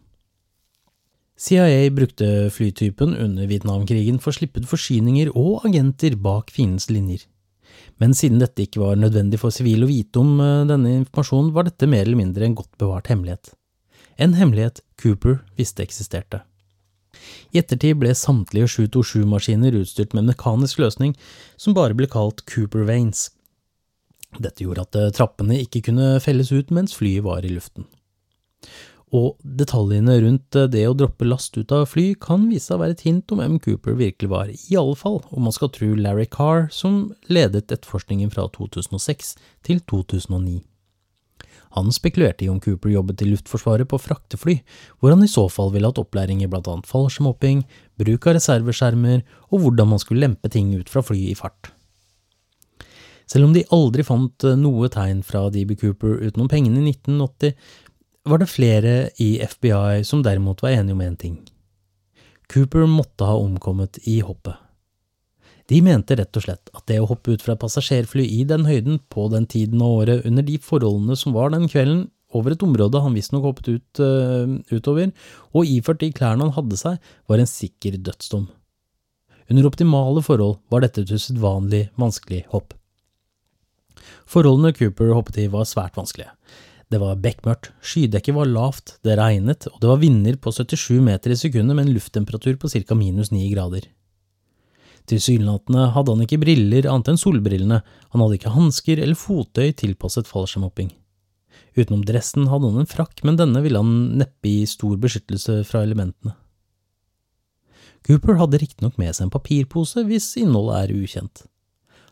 A: CIA brukte flytypen under Vietnamkrigen for å slippe ut forsyninger og agenter bak fiendens linjer. Men siden dette ikke var nødvendig for sivile å vite om eh, denne informasjonen, var dette mer eller mindre en godt bevart hemmelighet. En hemmelighet Cooper visste eksisterte. I ettertid ble samtlige 727-maskiner utstyrt med mekanisk løsning som bare ble kalt Cooper Vanes. Dette gjorde at eh, trappene ikke kunne felles ut mens flyet var i luften. Og detaljene rundt eh, det å droppe last ut av fly kan vise seg å være et hint om hvem Cooper virkelig var, i alle fall om man skal tro Larry Carr, som ledet etterforskningen fra 2006 til 2009. Han spekulerte i om Cooper jobbet i Luftforsvaret på fraktefly, hvor han i så fall ville hatt opplæring i blant annet fallskjermhopping, bruk av reserveskjermer og hvordan man skulle lempe ting ut fra fly i fart. Selv om de aldri fant eh, noe tegn fra DB Cooper utenom pengene i 1980, var det flere i FBI som derimot var enige om én ting. Cooper måtte ha omkommet i hoppet. De mente rett og slett at det å hoppe ut fra passasjerfly i den høyden, på den tiden av året, under de forholdene som var den kvelden, over et område han visstnok hoppet ut, uh, utover, og iført de klærne han hadde seg, var en sikker dødsdom. Under optimale forhold var dette et usedvanlig vanskelig hopp. Forholdene Cooper hoppet i var svært vanskelige. Det var bekmørkt, skydekket var lavt, det regnet, og det var vinder på 77 meter i sekundet med en lufttemperatur på ca. minus 9 grader. Tilsynelatende hadde han ikke briller annet enn solbrillene, han hadde ikke hansker eller fottøy tilpasset fallskjermhopping. Utenom dressen hadde han en frakk, men denne ville han neppe gi stor beskyttelse fra elementene. Cooper hadde riktignok med seg en papirpose hvis innholdet er ukjent.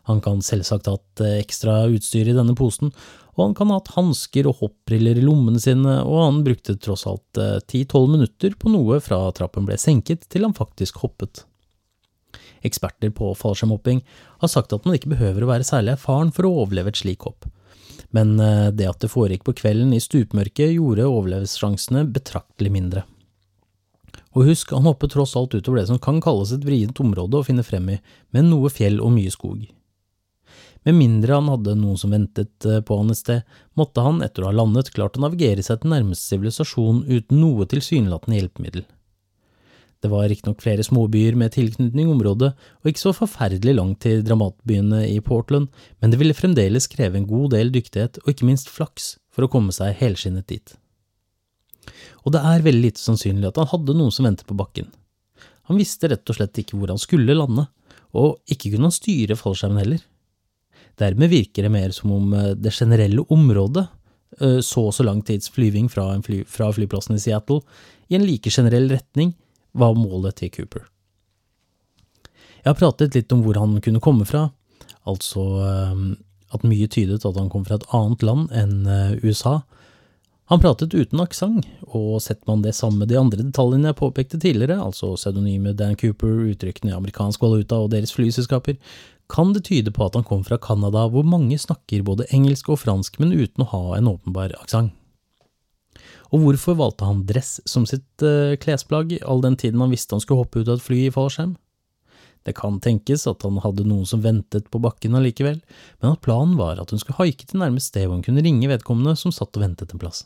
A: Han kan selvsagt ha hatt eh, ekstra utstyr i denne posen, og han kan ha hatt hansker og hoppbriller i lommene sine, og han brukte tross alt eh, ti–tolv minutter på noe fra trappen ble senket til han faktisk hoppet. Eksperter på fallskjermhopping har sagt at man ikke behøver å være særlig erfaren for å overleve et slik hopp, men eh, det at det foregikk på kvelden i stupmørket gjorde overlevelsessjansene betraktelig mindre. Og husk, han hoppet tross alt utover det som kan kalles et vrient område å finne frem i, med noe fjell og mye skog. Med mindre han hadde noen som ventet eh, på han et sted, måtte han, etter å ha landet, klart å navigere seg til nærmeste sivilisasjon uten noe tilsynelatende hjelpemiddel. Det var riktignok flere småbyer med tilknytning i området, og ikke så forferdelig langt til dramatbyene i Portland, men det ville fremdeles kreve en god del dyktighet og ikke minst flaks for å komme seg helskinnet dit. Og det er veldig lite sannsynlig at han hadde noen som ventet på bakken. Han visste rett og slett ikke hvor han skulle lande, og ikke kunne han styre fallskjermen heller. Dermed virker det mer som om eh, det generelle området, eh, så og så lang tids flyving fra, fly, fra flyplassen i Seattle, i en like generell retning, var målet til Cooper. Jeg har pratet litt om hvor han kunne komme fra, altså ehm, at mye tydet at han kom fra et annet land enn eh, USA. Han pratet uten aksent, og setter man det sammen med de andre detaljene jeg påpekte tidligere, altså pseudonymet Dan Cooper, uttrykkene i amerikansk valuta og deres flyselskaper, kan det tyde på at han kom fra Canada, hvor mange snakker både engelsk og fransk, men uten å ha en åpenbar aksent. Og hvorfor valgte han dress som sitt uh, klesplagg, all den tiden han visste han skulle hoppe ut av et fly i fallskjerm? Det kan tenkes at han hadde noen som ventet på bakken allikevel, men at planen var at hun skulle haike til nærmeste sted hvor hun kunne ringe vedkommende som satt og ventet en plass.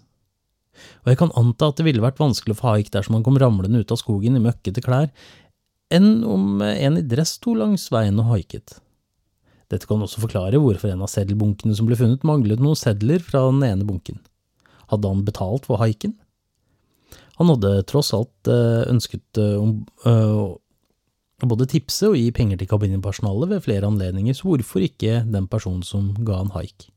A: Og jeg kan anta at det ville vært vanskelig å få haik dersom han kom ramlende ut av skogen i møkkete klær, enn om en i dress sto langs veien og haiket. Dette kan også forklare hvorfor en av seddelbunkene som ble funnet, manglet noen sedler fra den ene bunken. Hadde han betalt for haiken? Han hadde tross alt eh, ønsket eh, om å både tipse og gi penger til kabinpersonalet ved flere anledninger, så hvorfor ikke den personen som ga han haik?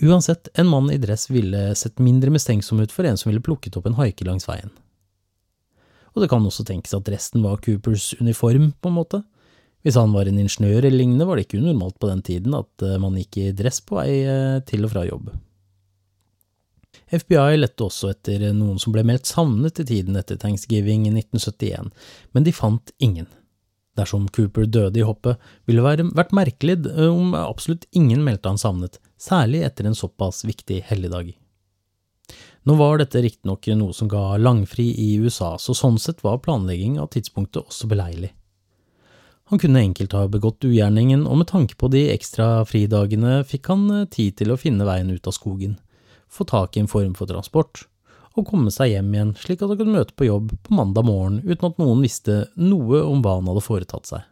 A: Uansett, en mann i dress ville sett mindre mistenksom ut for en som ville plukket opp en haike langs veien. Og det kan også tenkes at resten var Coopers uniform, på en måte. Hvis han var en ingeniør eller lignende, var det ikke unormalt på den tiden at eh, man gikk i dress på vei eh, til og fra jobb. FBI lette også etter noen som ble meldt savnet i tiden etter thanksgiving i 1971, men de fant ingen. Dersom Cooper døde i hoppet, ville det vært merkelig eh, om absolutt ingen meldte han savnet, særlig etter en såpass viktig helligdag. Nå var dette riktignok noe som ga langfri i USA, så sånn sett var planlegging av tidspunktet også beleilig. Han kunne enkelt ha begått ugjerningen, og med tanke på de ekstra fridagene fikk han eh, tid til å finne veien ut av skogen, få tak i en form for transport, og komme seg hjem igjen slik at han kunne møte på jobb på mandag morgen uten at noen visste noe om hva han hadde foretatt seg.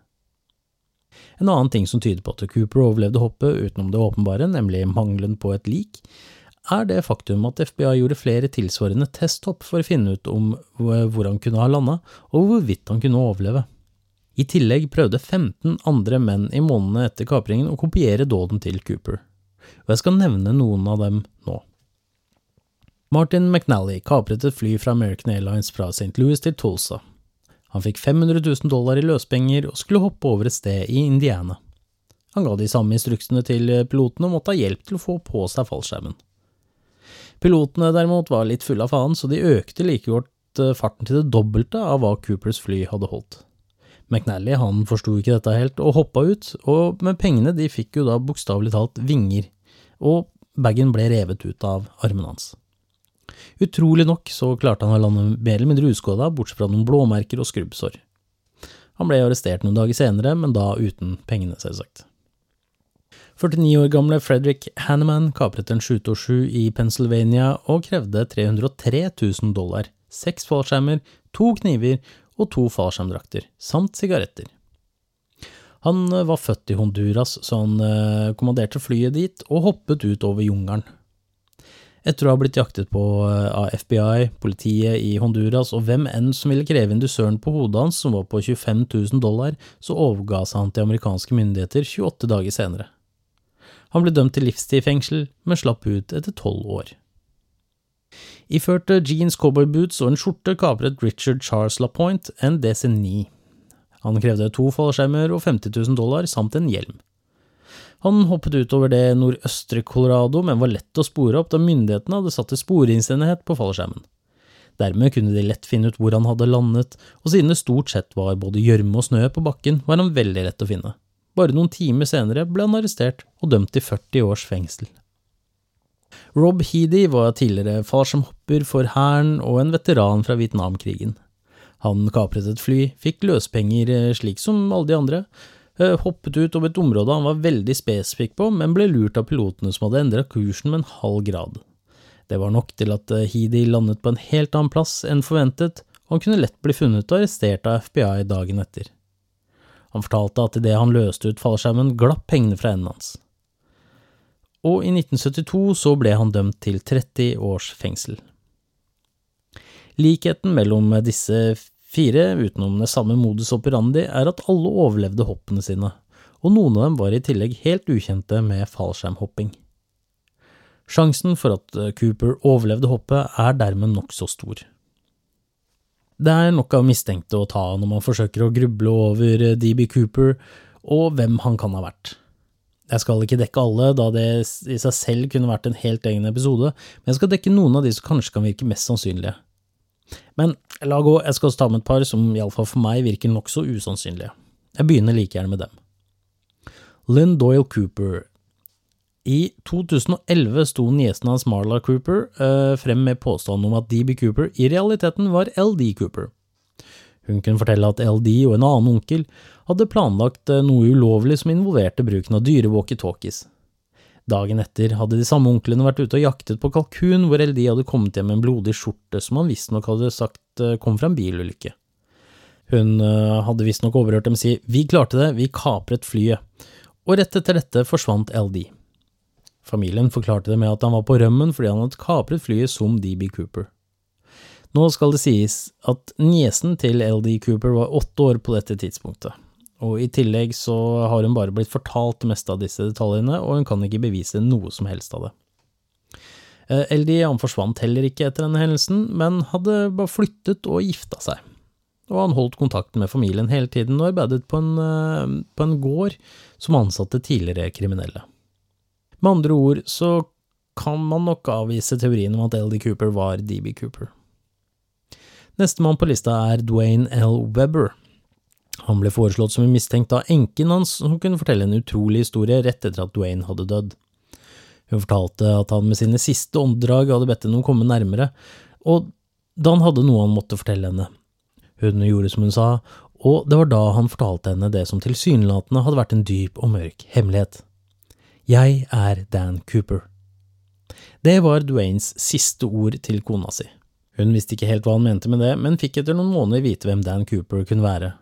A: En annen ting som tyder på at Cooper overlevde hoppet utenom det åpenbare, nemlig mangelen på et lik, er det faktum at FBI gjorde flere tilsvarende testhopp for å finne ut om hvor han kunne ha landa, og hvorvidt han kunne overleve. I tillegg prøvde 15 andre menn i månedene etter kapringen å kopiere dåden til Cooper, og jeg skal nevne noen av dem nå. Martin McNally kapret et fly fra American Airlines fra St. Louis til Tulsa. Han fikk 500 000 dollar i løspenger og skulle hoppe over et sted i Indiana. Han ga de samme instruksene til pilotene og måtte ha hjelp til å få på seg fallskjermen. Pilotene derimot var litt fulle av faen, så de økte like godt eh, farten til det dobbelte av hva Coopers fly hadde holdt. McNally han forsto ikke dette helt, og hoppa ut, og med pengene de fikk jo da bokstavelig talt vinger, og bagen ble revet ut av armen hans. Utrolig nok så klarte han å lande mer eller mindre uskåda, bortsett fra noen blåmerker og skrubbsår. Han ble arrestert noen dager senere, men da uten pengene, selvsagt. 49 år gamle Frederick Hanneman kapret en 727 i Pennsylvania og krevde 303 000 dollar, seks fallskjermer, to kniver og to fallskjermdrakter, samt sigaretter. Han var født i Honduras, så han eh, kommanderte flyet dit og hoppet ut over jungelen. Etter å ha blitt jaktet på eh, av FBI, politiet i Honduras og hvem enn som ville kreve indusøren på hodet hans, som var på 25 000 dollar, så overga han til amerikanske myndigheter 28 dager senere. Han ble dømt til livstid i fengsel, men slapp ut etter tolv år. Iførte jeans, cowboyboots og en skjorte kapret Richard Charles LaPointe en DC-9. Han krevde to fallskjermer og 50 000 dollar samt en hjelm. Han hoppet utover det nordøstre Colorado, men var lett å spore opp da myndighetene hadde satt til sporingsenhet på fallskjermen. Dermed kunne de lett finne ut hvor han hadde landet, og siden det stort sett var både gjørme og snø på bakken, var han veldig lett å finne. Bare noen timer senere ble han arrestert og dømt til 40 års fengsel. Rob Heedy var tidligere fallskjermhopper for hæren og en veteran fra Vietnamkrigen. Han kapret et fly, fikk løspenger eh, slik som alle de andre, hoppet ut over et område han var veldig spesifikk på, men ble lurt av pilotene som hadde endret kursen med en halv grad. Det var nok til at eh, Heedy landet på en helt annen plass enn forventet, og han kunne lett bli funnet og arrestert av FBI dagen etter. Han fortalte at idet han løste ut fallskjermen, glapp pengene fra enden hans og i 1972 så ble han dømt til 30 års fengsel. Likheten mellom disse fire, utenom det samme modus operandi, er at alle overlevde hoppene sine, og noen av dem var i tillegg helt ukjente med fallskjermhopping. Sjansen for at Cooper overlevde hoppet er dermed nokså stor. Det er nok av mistenkte å ta når man forsøker å gruble over DB Cooper og hvem han kan ha vært. Jeg skal ikke dekke alle, da det i seg selv kunne vært en helt egen episode, men jeg skal dekke noen av de som kanskje kan virke mest sannsynlige. Men la gå, jeg skal også ta med et par som iallfall for meg virker nokså usannsynlige. Jeg begynner like gjerne med dem. Lynn Doyle Cooper I 2011 sto niesen hans Marla Cooper eh, frem med påstanden om at DB Cooper i realiteten var LD Cooper. Hun kunne fortelle at LD og en annen onkel hadde planlagt eh, noe ulovlig som involverte bruken av dyre walkietalkies. Dagen etter hadde de samme onklene vært ute og jaktet på kalkun, hvor LD hadde kommet hjem med en blodig skjorte som han visstnok hadde sagt eh, kom fra en bilulykke. Hun uh, hadde visstnok overhørt dem si vi klarte det, vi kapret flyet, og rett etter dette forsvant LD. Familien forklarte det med at han var på rømmen fordi han hadde kapret flyet som DB Cooper. Nå skal det sies at niesen til LD Cooper var åtte år på dette tidspunktet, og i tillegg så har hun bare blitt fortalt det meste av disse detaljene, og hun kan ikke bevise noe som helst av det. Eh, LD han forsvant heller ikke etter denne hendelsen, men hadde bare flyttet og gifta seg. Og han holdt kontakten med familien hele tiden og arbeidet på en, eh, på en gård som ansatte tidligere kriminelle. Med andre ord så kan man nok avvise teorien om at LD Cooper var DB Cooper. Nestemann på lista er Dwayne L. Webber, han ble foreslått som en mistenkt av enken hans, som kunne fortelle en utrolig historie rett etter at Dwayne hadde dødd. Hun fortalte at han med sine siste åndedrag hadde bedt henne å komme nærmere, og da han hadde noe han måtte fortelle henne. Hun gjorde som hun sa, og det var da han fortalte henne det som tilsynelatende hadde vært en dyp og mørk hemmelighet. Jeg er Dan Cooper. Det var Dwaynes siste ord til kona si. Hun visste ikke helt hva han mente med det, men fikk etter noen måneder vite hvem Dan Cooper kunne være.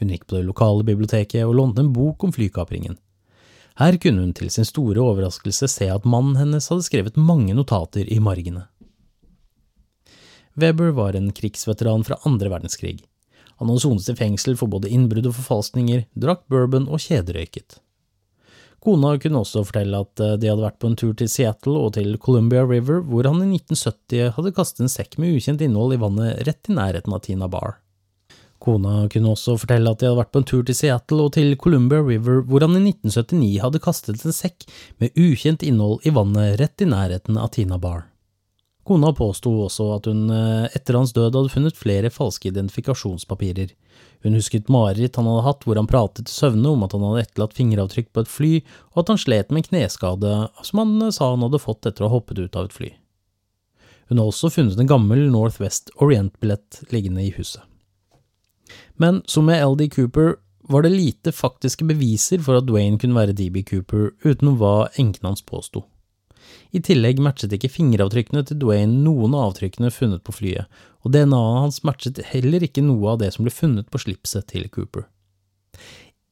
A: Hun gikk på det lokale biblioteket og lånte en bok om flykapringen. Her kunne hun til sin store overraskelse se at mannen hennes hadde skrevet mange notater i margene. Weber var en krigsveteran fra andre verdenskrig. Han hadde sonet i fengsel for både innbrudd og forfalskninger, drakk bourbon og kjederøyket. Kona kunne også fortelle at eh, de hadde vært på en tur til Seattle og til Columbia River, hvor han i 1970 hadde kastet en sekk med ukjent innhold i vannet rett i nærheten av Tina Bar. Kona kunne også fortelle at de hadde vært på en tur til Seattle og til Columbia River, hvor han i 1979 hadde kastet en sekk med ukjent innhold i vannet rett i nærheten av Tina Bar. Kona påsto også at hun eh, etter hans død hadde funnet flere falske identifikasjonspapirer. Hun husket mareritt han hadde hatt hvor han pratet til søvne om at han hadde etterlatt fingeravtrykk på et fly, og at han slet med en kneskade som han eh, sa han hadde fått etter å ha hoppet ut av et fly. Hun har også funnet en gammel Northwest Orient-billett liggende i huset. Men som med LD Cooper var det lite faktiske beviser for at Dwayne kunne være DB Cooper, utenom hva enken hans påsto. I tillegg matchet ikke fingeravtrykkene til Dwayne noen av avtrykkene funnet på flyet, og DNA-et hans matchet heller ikke noe av det som ble funnet på slipset til Cooper.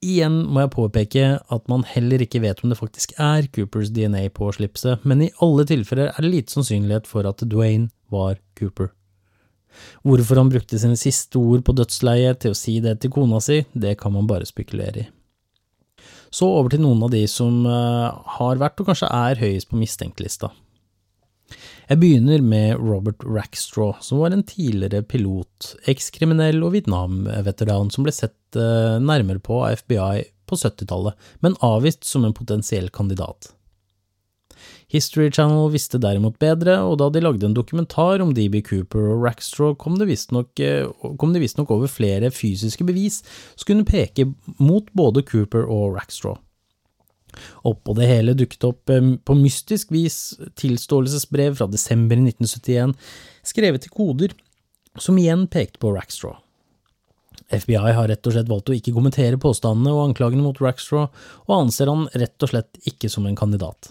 A: Igjen må jeg påpeke at man heller ikke vet om det faktisk er Coopers DNA på slipset, men i alle tilfeller er det lite sannsynlighet for at Dwayne var Cooper. Hvorfor han brukte sine siste ord på dødsleiet til å si det til kona si, det kan man bare spekulere i. Så over til noen av de som uh, har vært, og kanskje er, høyest på mistenkelista. Jeg begynner med Robert Rackstraw, som var en tidligere pilot, ekskriminell og Vietnam-veteran som ble sett uh, nærmere på av FBI på 70-tallet, men avvist som en potensiell kandidat. History Channel visste derimot bedre, og da de lagde en dokumentar om DB Cooper og Rackstraw, kom det visstnok eh, visst over flere fysiske bevis som kunne peke mot både Cooper og Rackstraw. Oppå det hele dukket opp eh, på mystisk vis tilståelsesbrev fra desember 1971, skrevet i koder, som igjen pekte på Rackstraw. FBI har rett og slett valgt å ikke kommentere påstandene og anklagene mot Rackstraw, og anser han rett og slett ikke som en kandidat.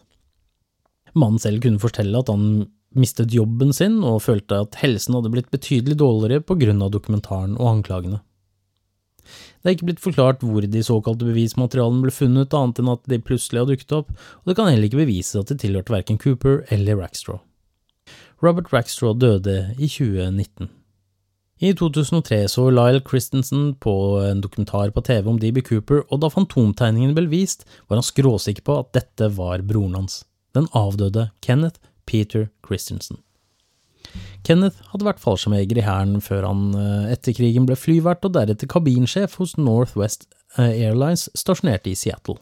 A: Mannen selv kunne fortelle at han mistet jobben sin og følte at helsen hadde blitt betydelig dårligere på grunn av dokumentaren og anklagene. Det er ikke blitt forklart hvor de såkalte bevismaterialene ble funnet, annet enn at de plutselig har dukket opp, og det kan heller ikke bevises at de tilhørte verken Cooper eller Rackstraw. Robert Rackstraw døde i 2019. I 2003 så Lyle Christensen på en dokumentar på TV om DB Cooper, og da fantomtegningene ble vist, var han skråsikker på at dette var broren hans den avdøde Kenneth Peter Christensen. Kenneth hadde vært fallskjermjeger i hæren før han eh, etter krigen ble flyvert og deretter kabinsjef hos Northwest eh, Airlines stasjonert i Seattle.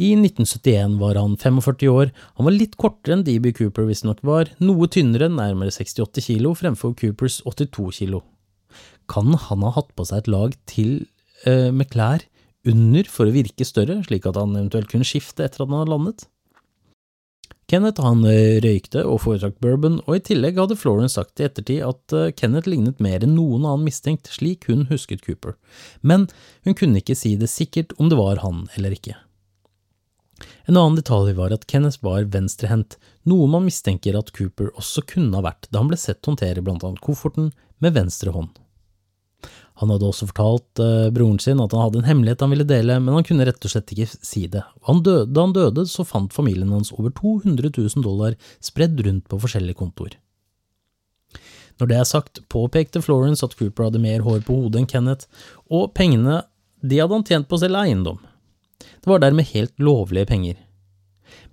A: I 1971 var han 45 år, han var litt kortere enn DB Cooper visstnok var, noe tynnere, nærmere 68 kilo, fremfor Coopers 82 kilo. Kan han ha hatt på seg et lag til eh, med klær under for å virke større, slik at han eventuelt kunne skifte etter at han hadde landet? Kenneth han eh, røykte og foretrakk bourbon, og i tillegg hadde Florence sagt i ettertid at eh, Kenneth lignet mer enn noen annen mistenkt, slik hun husket Cooper, men hun kunne ikke si det sikkert om det var han eller ikke. En annen detalj var at Kenneth var venstrehendt, noe man mistenker at Cooper også kunne ha vært da han ble sett håndtere blant annet kofferten med venstre hånd. Han hadde også fortalt uh, broren sin at han hadde en hemmelighet han ville dele, men han kunne rett og slett ikke si det. Han døde, da han døde, så fant familien hans over 200 000 dollar spredd rundt på forskjellige kontoer. Når det er sagt, påpekte Florence at Cooper hadde mer hår på hodet enn Kenneth, og pengene de hadde han tjent på å selge eiendom. Det var dermed helt lovlige penger.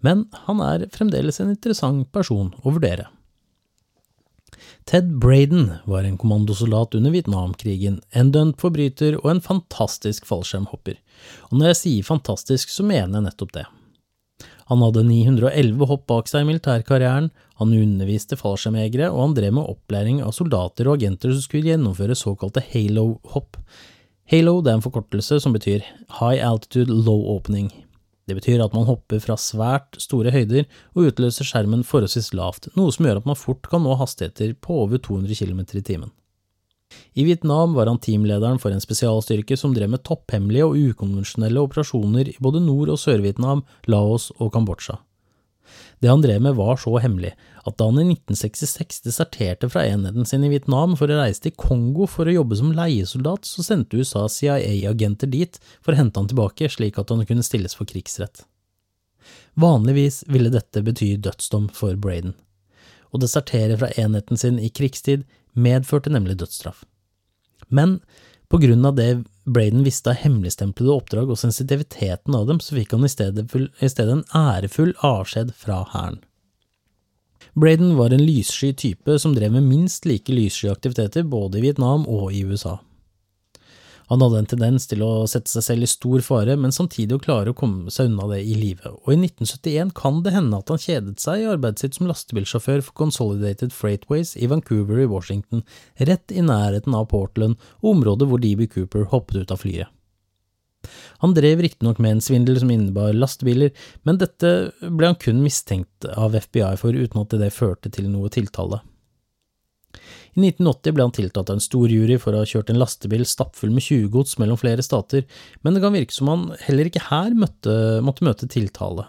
A: Men han er fremdeles en interessant person å vurdere. Ted Braden var en kommandosoldat under Vietnamkrigen, en dømt forbryter og en fantastisk fallskjermhopper, og når jeg sier fantastisk, så mener jeg nettopp det. Han hadde 911 hopp bak seg i militærkarrieren, han underviste fallskjermjegere, og han drev med opplæring av soldater og agenter som skulle gjennomføre såkalte halo-hopp. Halo er en forkortelse som betyr High Altitude Low Opening. Det betyr at man hopper fra svært store høyder og utløser skjermen forholdsvis lavt, noe som gjør at man fort kan nå hastigheter på over 200 km i timen. I Vietnam var han teamlederen for en spesialstyrke som drev med topphemmelige og ukonvensjonelle operasjoner i både Nord- og Sør-Vietnam, Laos og Kambodsja. Det han drev med var så hemmelig at da han i 1966 deserterte fra enheten sin i Vietnam for å reise til Kongo for å jobbe som leiesoldat, så sendte USA CIA-agenter dit for å hente han tilbake slik at han kunne stilles for krigsrett. Vanligvis ville dette bety dødsdom for Braden. Å desertere fra enheten sin i krigstid medførte nemlig dødsstraff. Men på grunn av det Braden visste av hemmeligstemplede oppdrag og sensitiviteten av dem, så fikk han i stedet, i stedet en ærefull avskjed fra hæren. Braden var en lyssky type som drev med minst like lyssky aktiviteter både i Vietnam og i USA. Han hadde en tendens til å sette seg selv i stor fare, men samtidig å klare å komme seg unna det i livet, og i 1971 kan det hende at han kjedet seg i arbeidet sitt som lastebilsjåfør for Consolidated Freightways i Vancouver i Washington, rett i nærheten av Portland og området hvor DB Cooper hoppet ut av flyet. Han drev riktignok med en svindel som innebar lastebiler, men dette ble han kun mistenkt av FBI for uten at det førte til noe tiltale. I 1980 ble han tiltatt av en stor jury for å ha kjørt en lastebil stappfull med tjuvgods mellom flere stater, men det kan virke som han heller ikke her møtte, måtte møte tiltale.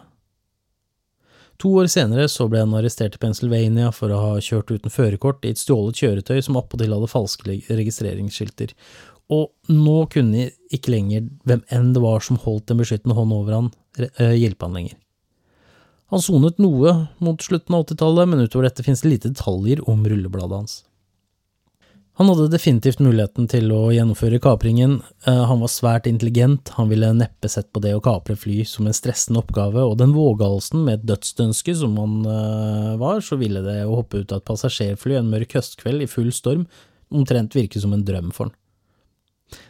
A: To år senere så ble han arrestert i Pennsylvania for å ha kjørt uten førerkort i et stjålet kjøretøy som appåtil hadde falske registreringsskilter, og nå kunne ikke lenger hvem enn det var som holdt en beskyttende hånd over han, eh, hjelpe han lenger. Han sonet noe mot slutten av 80-tallet, men utover dette finnes det lite detaljer om rullebladet hans. Han hadde definitivt muligheten til å gjennomføre kapringen, eh, han var svært intelligent, han ville neppe sett på det å kapre fly som en stressende oppgave, og den vågalsen med et dødsdønske som han eh, var, så ville det å hoppe ut av et passasjerfly en mørk høstkveld i full storm omtrent virke som en drøm for han.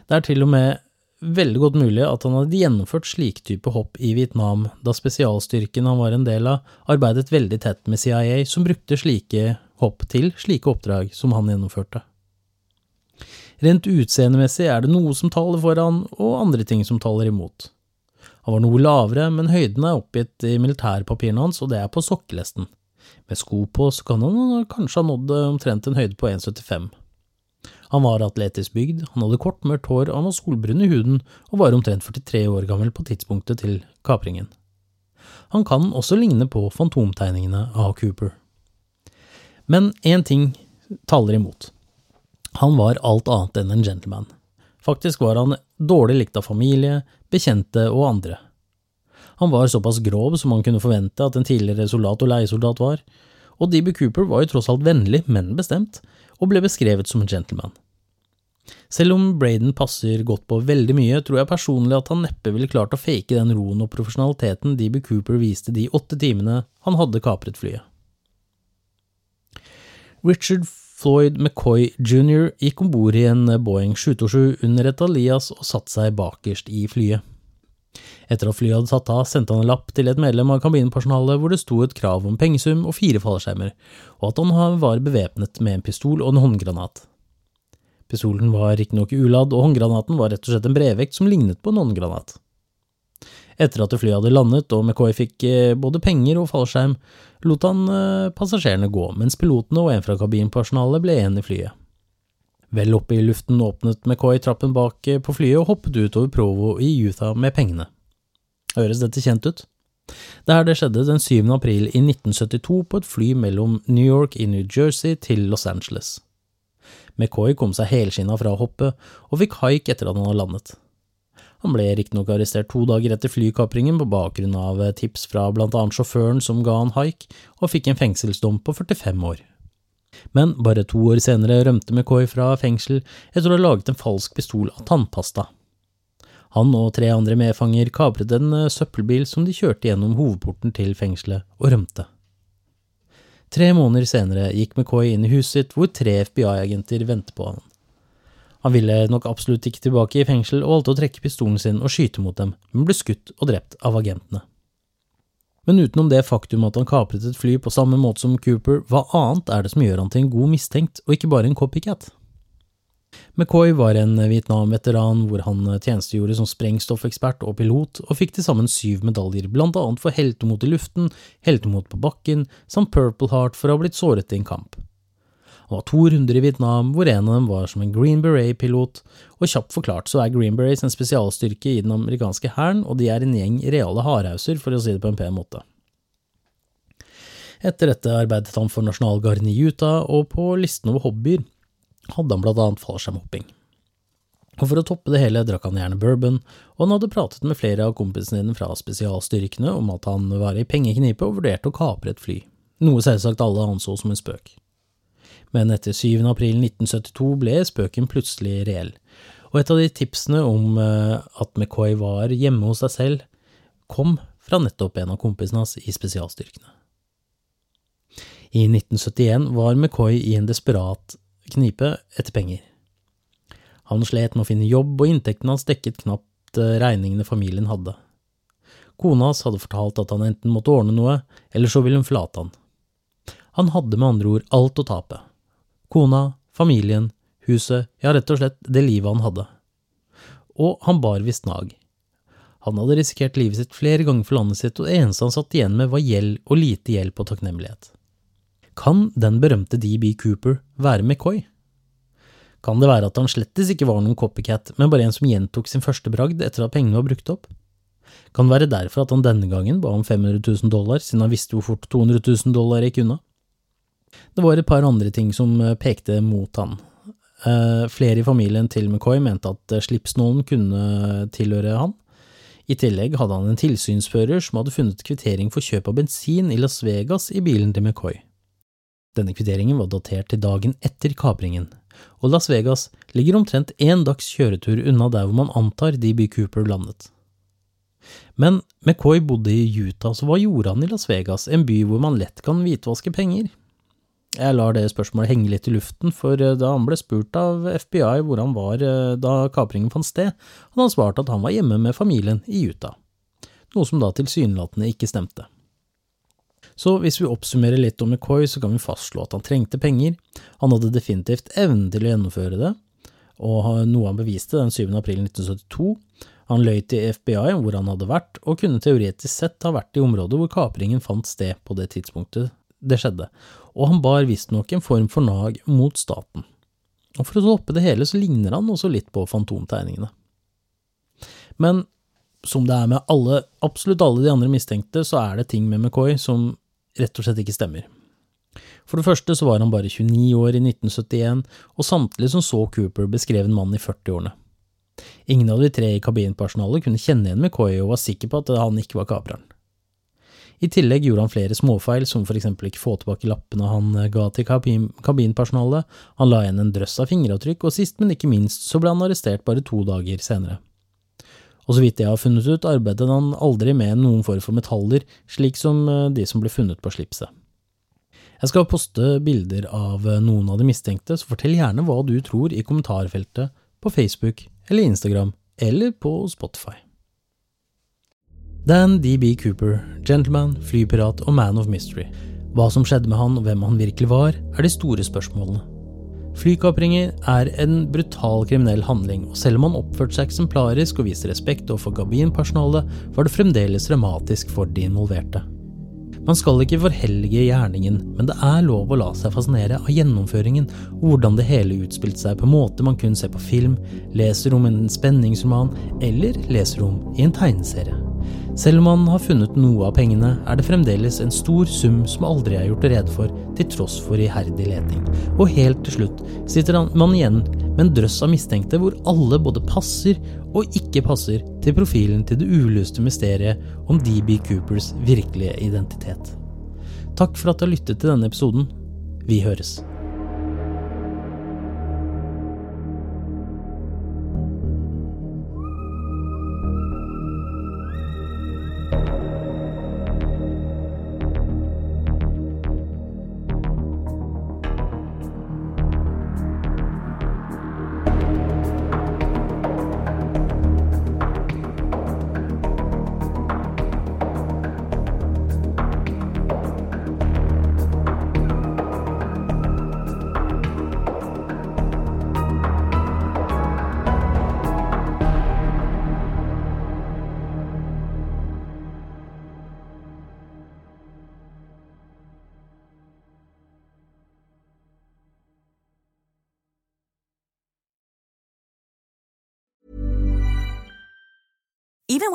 A: Det er til og med veldig godt mulig at han hadde gjennomført slik type hopp i Vietnam, da spesialstyrken han var en del av, arbeidet veldig tett med CIA, som brukte slike hopp til slike oppdrag som han gjennomførte. Rent utseendemessig er det noe som taler for han, og andre ting som taler imot. Han var noe lavere, men høyden er oppgitt i militærpapirene hans, og det er på sokkelesten. Med sko på så kan han kanskje ha nådd omtrent en høyde på 1,75. Han var atletisk bygd, han hadde kort, mørkt hår, han var solbrun i huden og var omtrent 43 år gammel på tidspunktet til kapringen. Han kan også ligne på fantomtegningene av Cooper. Men én ting taler imot. Han var alt annet enn en gentleman. Faktisk var han dårlig likt av familie, bekjente og andre. Han var såpass grov som man kunne forvente at en tidligere soldat og leiesoldat var, og DB Cooper var jo tross alt vennlig, men bestemt, og ble beskrevet som en gentleman. Selv om Braden passer godt på veldig mye, tror jeg personlig at han neppe ville klart å fake den roen og profesjonaliteten DB Cooper viste de åtte timene han hadde kapret flyet. Richard Floyd McCoy jr. gikk om bord i en Boeing 727 under et alias og satte seg bakerst i flyet. Etter at flyet hadde tatt av, sendte han en lapp til et medlem av kabinpersonalet hvor det sto et krav om pengesum og fire fallskjermer, og at han var bevæpnet med en pistol og en håndgranat. Pistolen var riktignok uladd, og håndgranaten var rett og slett en brevvekt som lignet på en håndgranat. Etter at flyet hadde landet og McCoy fikk eh, både penger og fallskjerm, lot han eh, passasjerene gå, mens pilotene og en fra kabinpersonalet ble igjen i flyet. Vel oppe i luften åpnet McCoy trappen bak eh, på flyet og hoppet ut over Provo i Utah med pengene. Høres dette kjent ut? Det her det skjedde den 7. april i 1972 på et fly mellom New York i New Jersey til Los Angeles. McCoy kom seg helskinna fra hoppet, og fikk haik etter at han hadde landet. Han ble riktignok arrestert to dager etter flykapringen på bakgrunn av tips fra blant annet sjåføren som ga han haik, og fikk en fengselsdom på 45 år. Men bare to år senere rømte McCoy fra fengsel etter å ha laget en falsk pistol av tannpasta. Han og tre andre medfanger kapret en søppelbil som de kjørte gjennom hovedporten til fengselet, og rømte. Tre måneder senere gikk McCoy inn i huset sitt hvor tre FBI-agenter ventet på han. Han ville nok absolutt ikke tilbake i fengsel og valgte å trekke pistolen sin og skyte mot dem, men ble skutt og drept av agentene. Men utenom det faktum at han kapret et fly på samme måte som Cooper, hva annet er det som gjør han til en god mistenkt, og ikke bare en copycat? McCoy var en Vietnam-veteran hvor han tjenestegjorde som sprengstoffekspert og pilot, og fikk til sammen syv medaljer, blant annet for heltemot i luften, heltemot på bakken, samt Purple Heart for å ha blitt såret i en kamp. Han var to runder i Vietnam, hvor en av dem var som en Green Beret-pilot, og kjapt forklart så er Green Berets en spesialstyrke i den amerikanske hæren, og de er en gjeng reale hardhauser, for å si det på en pen måte. Etter dette arbeidet han for nasjonalgarden i Utah, og på listen over hobbyer hadde han blant annet fallskjermhopping. Og for å toppe det hele drakk han gjerne bourbon, og han hadde pratet med flere av kompisene dine fra spesialstyrkene om at han var i pengeknipe og vurderte å kapre et fly, noe selvsagt alle anså som en spøk. Men etter 7. april 1972 ble spøken plutselig reell, og et av de tipsene om eh, at McCoy var hjemme hos seg selv, kom fra nettopp en av kompisene hans i spesialstyrkene. I 1971 var McCoy i en desperat knipe etter penger. Han slet med å finne jobb, og inntekten hans dekket knapt eh, regningene familien hadde. Kona hans hadde fortalt at han enten måtte ordne noe, eller så ville hun forlate han. Han hadde med andre ord alt å tape. Kona, familien, huset, ja, rett og slett det livet han hadde. Og han bar visst nag. Han hadde risikert livet sitt flere ganger for landet sitt, og det eneste han satt igjen med, var gjeld og lite hjelp og takknemlighet. Kan den berømte DB Cooper være McCoy? Kan det være at han slettes ikke var noen copycat, men bare en som gjentok sin første bragd etter at pengene var brukt opp? Kan det være derfor at han denne gangen ba om 500 000 dollar, siden han visste hvor fort 200 000 dollar gikk unna? Det var et par andre ting som eh, pekte mot han. Eh, flere i familien til McCoy mente at eh, slipsnålen kunne tilhøre han. I tillegg hadde han en tilsynsfører som hadde funnet kvittering for kjøp av bensin i Las Vegas i bilen til McCoy. Denne kvitteringen var datert til dagen etter kapringen, og Las Vegas ligger omtrent én dags kjøretur unna der hvor man antar DB Cooper landet. Men McCoy bodde i Utah, så hva gjorde han i Las Vegas, en by hvor man lett kan hvitvaske penger? Jeg lar det spørsmålet henge litt i luften, for eh, da han ble spurt av FBI hvor han var eh, da kapringen fant sted, hadde han svart at han var hjemme med familien i Utah, noe som da tilsynelatende ikke stemte. Så hvis vi oppsummerer litt om McCoy, så kan vi fastslå at han trengte penger, han hadde definitivt evnen til å gjennomføre det, og noe han beviste den 7. april 1972. Han løy til FBI hvor han hadde vært, og kunne teoretisk sett ha vært i området hvor kapringen fant sted på det tidspunktet det skjedde, og han bar visstnok en form for nag mot staten. Og for å toppe det hele så ligner han også litt på fantomtegningene. Men som det er med alle, absolutt alle de andre mistenkte, så er det ting med McCoy som rett og slett ikke stemmer. For det første så var han bare 29 år i 1971, og samtlige som så Cooper beskrev en mann i 40-årene. Ingen av de tre i kabinpersonalet kunne kjenne igjen McCoy og var sikker på at han ikke var kapreren. I tillegg gjorde han flere småfeil, som for eksempel ikke få tilbake lappene han ga til kabin kabinpersonalet, han la igjen en drøss av fingeravtrykk, og sist, men ikke minst, så ble han arrestert bare to dager senere og så vidt jeg har funnet ut, arbeidet han aldri med noen form for metaller, slik som eh, de som ble funnet på slipset. Jeg skal poste bilder av eh, noen av de mistenkte, så fortell gjerne hva du tror i kommentarfeltet på Facebook eller Instagram eller på Spotify. Dan DB Cooper, gentleman, flypirat og man of mystery. Hva som skjedde med han og hvem han virkelig var, er de store spørsmålene. Flykapringer er en brutal kriminell handling, og selv om han oppførte seg eksemplarisk og viste respekt overfor gabinpersonalet, var det fremdeles dramatisk for de involverte. Man skal ikke forhellige gjerningen, men det er lov å la seg fascinere av gjennomføringen og hvordan det hele utspilte seg på måte man kun ser på film, leser om en spenningsroman eller leser om i en tegneserie. Selv om man har funnet noe av pengene, er det fremdeles en stor sum som aldri er gjort rede for, til tross for iherdig leting. Og helt til slutt sitter man igjen med en drøss av mistenkte hvor alle både passer og ikke passer til profilen til det uløste mysteriet om DB Coopers virkelige identitet. Takk for at du har lyttet til denne episoden. Vi høres.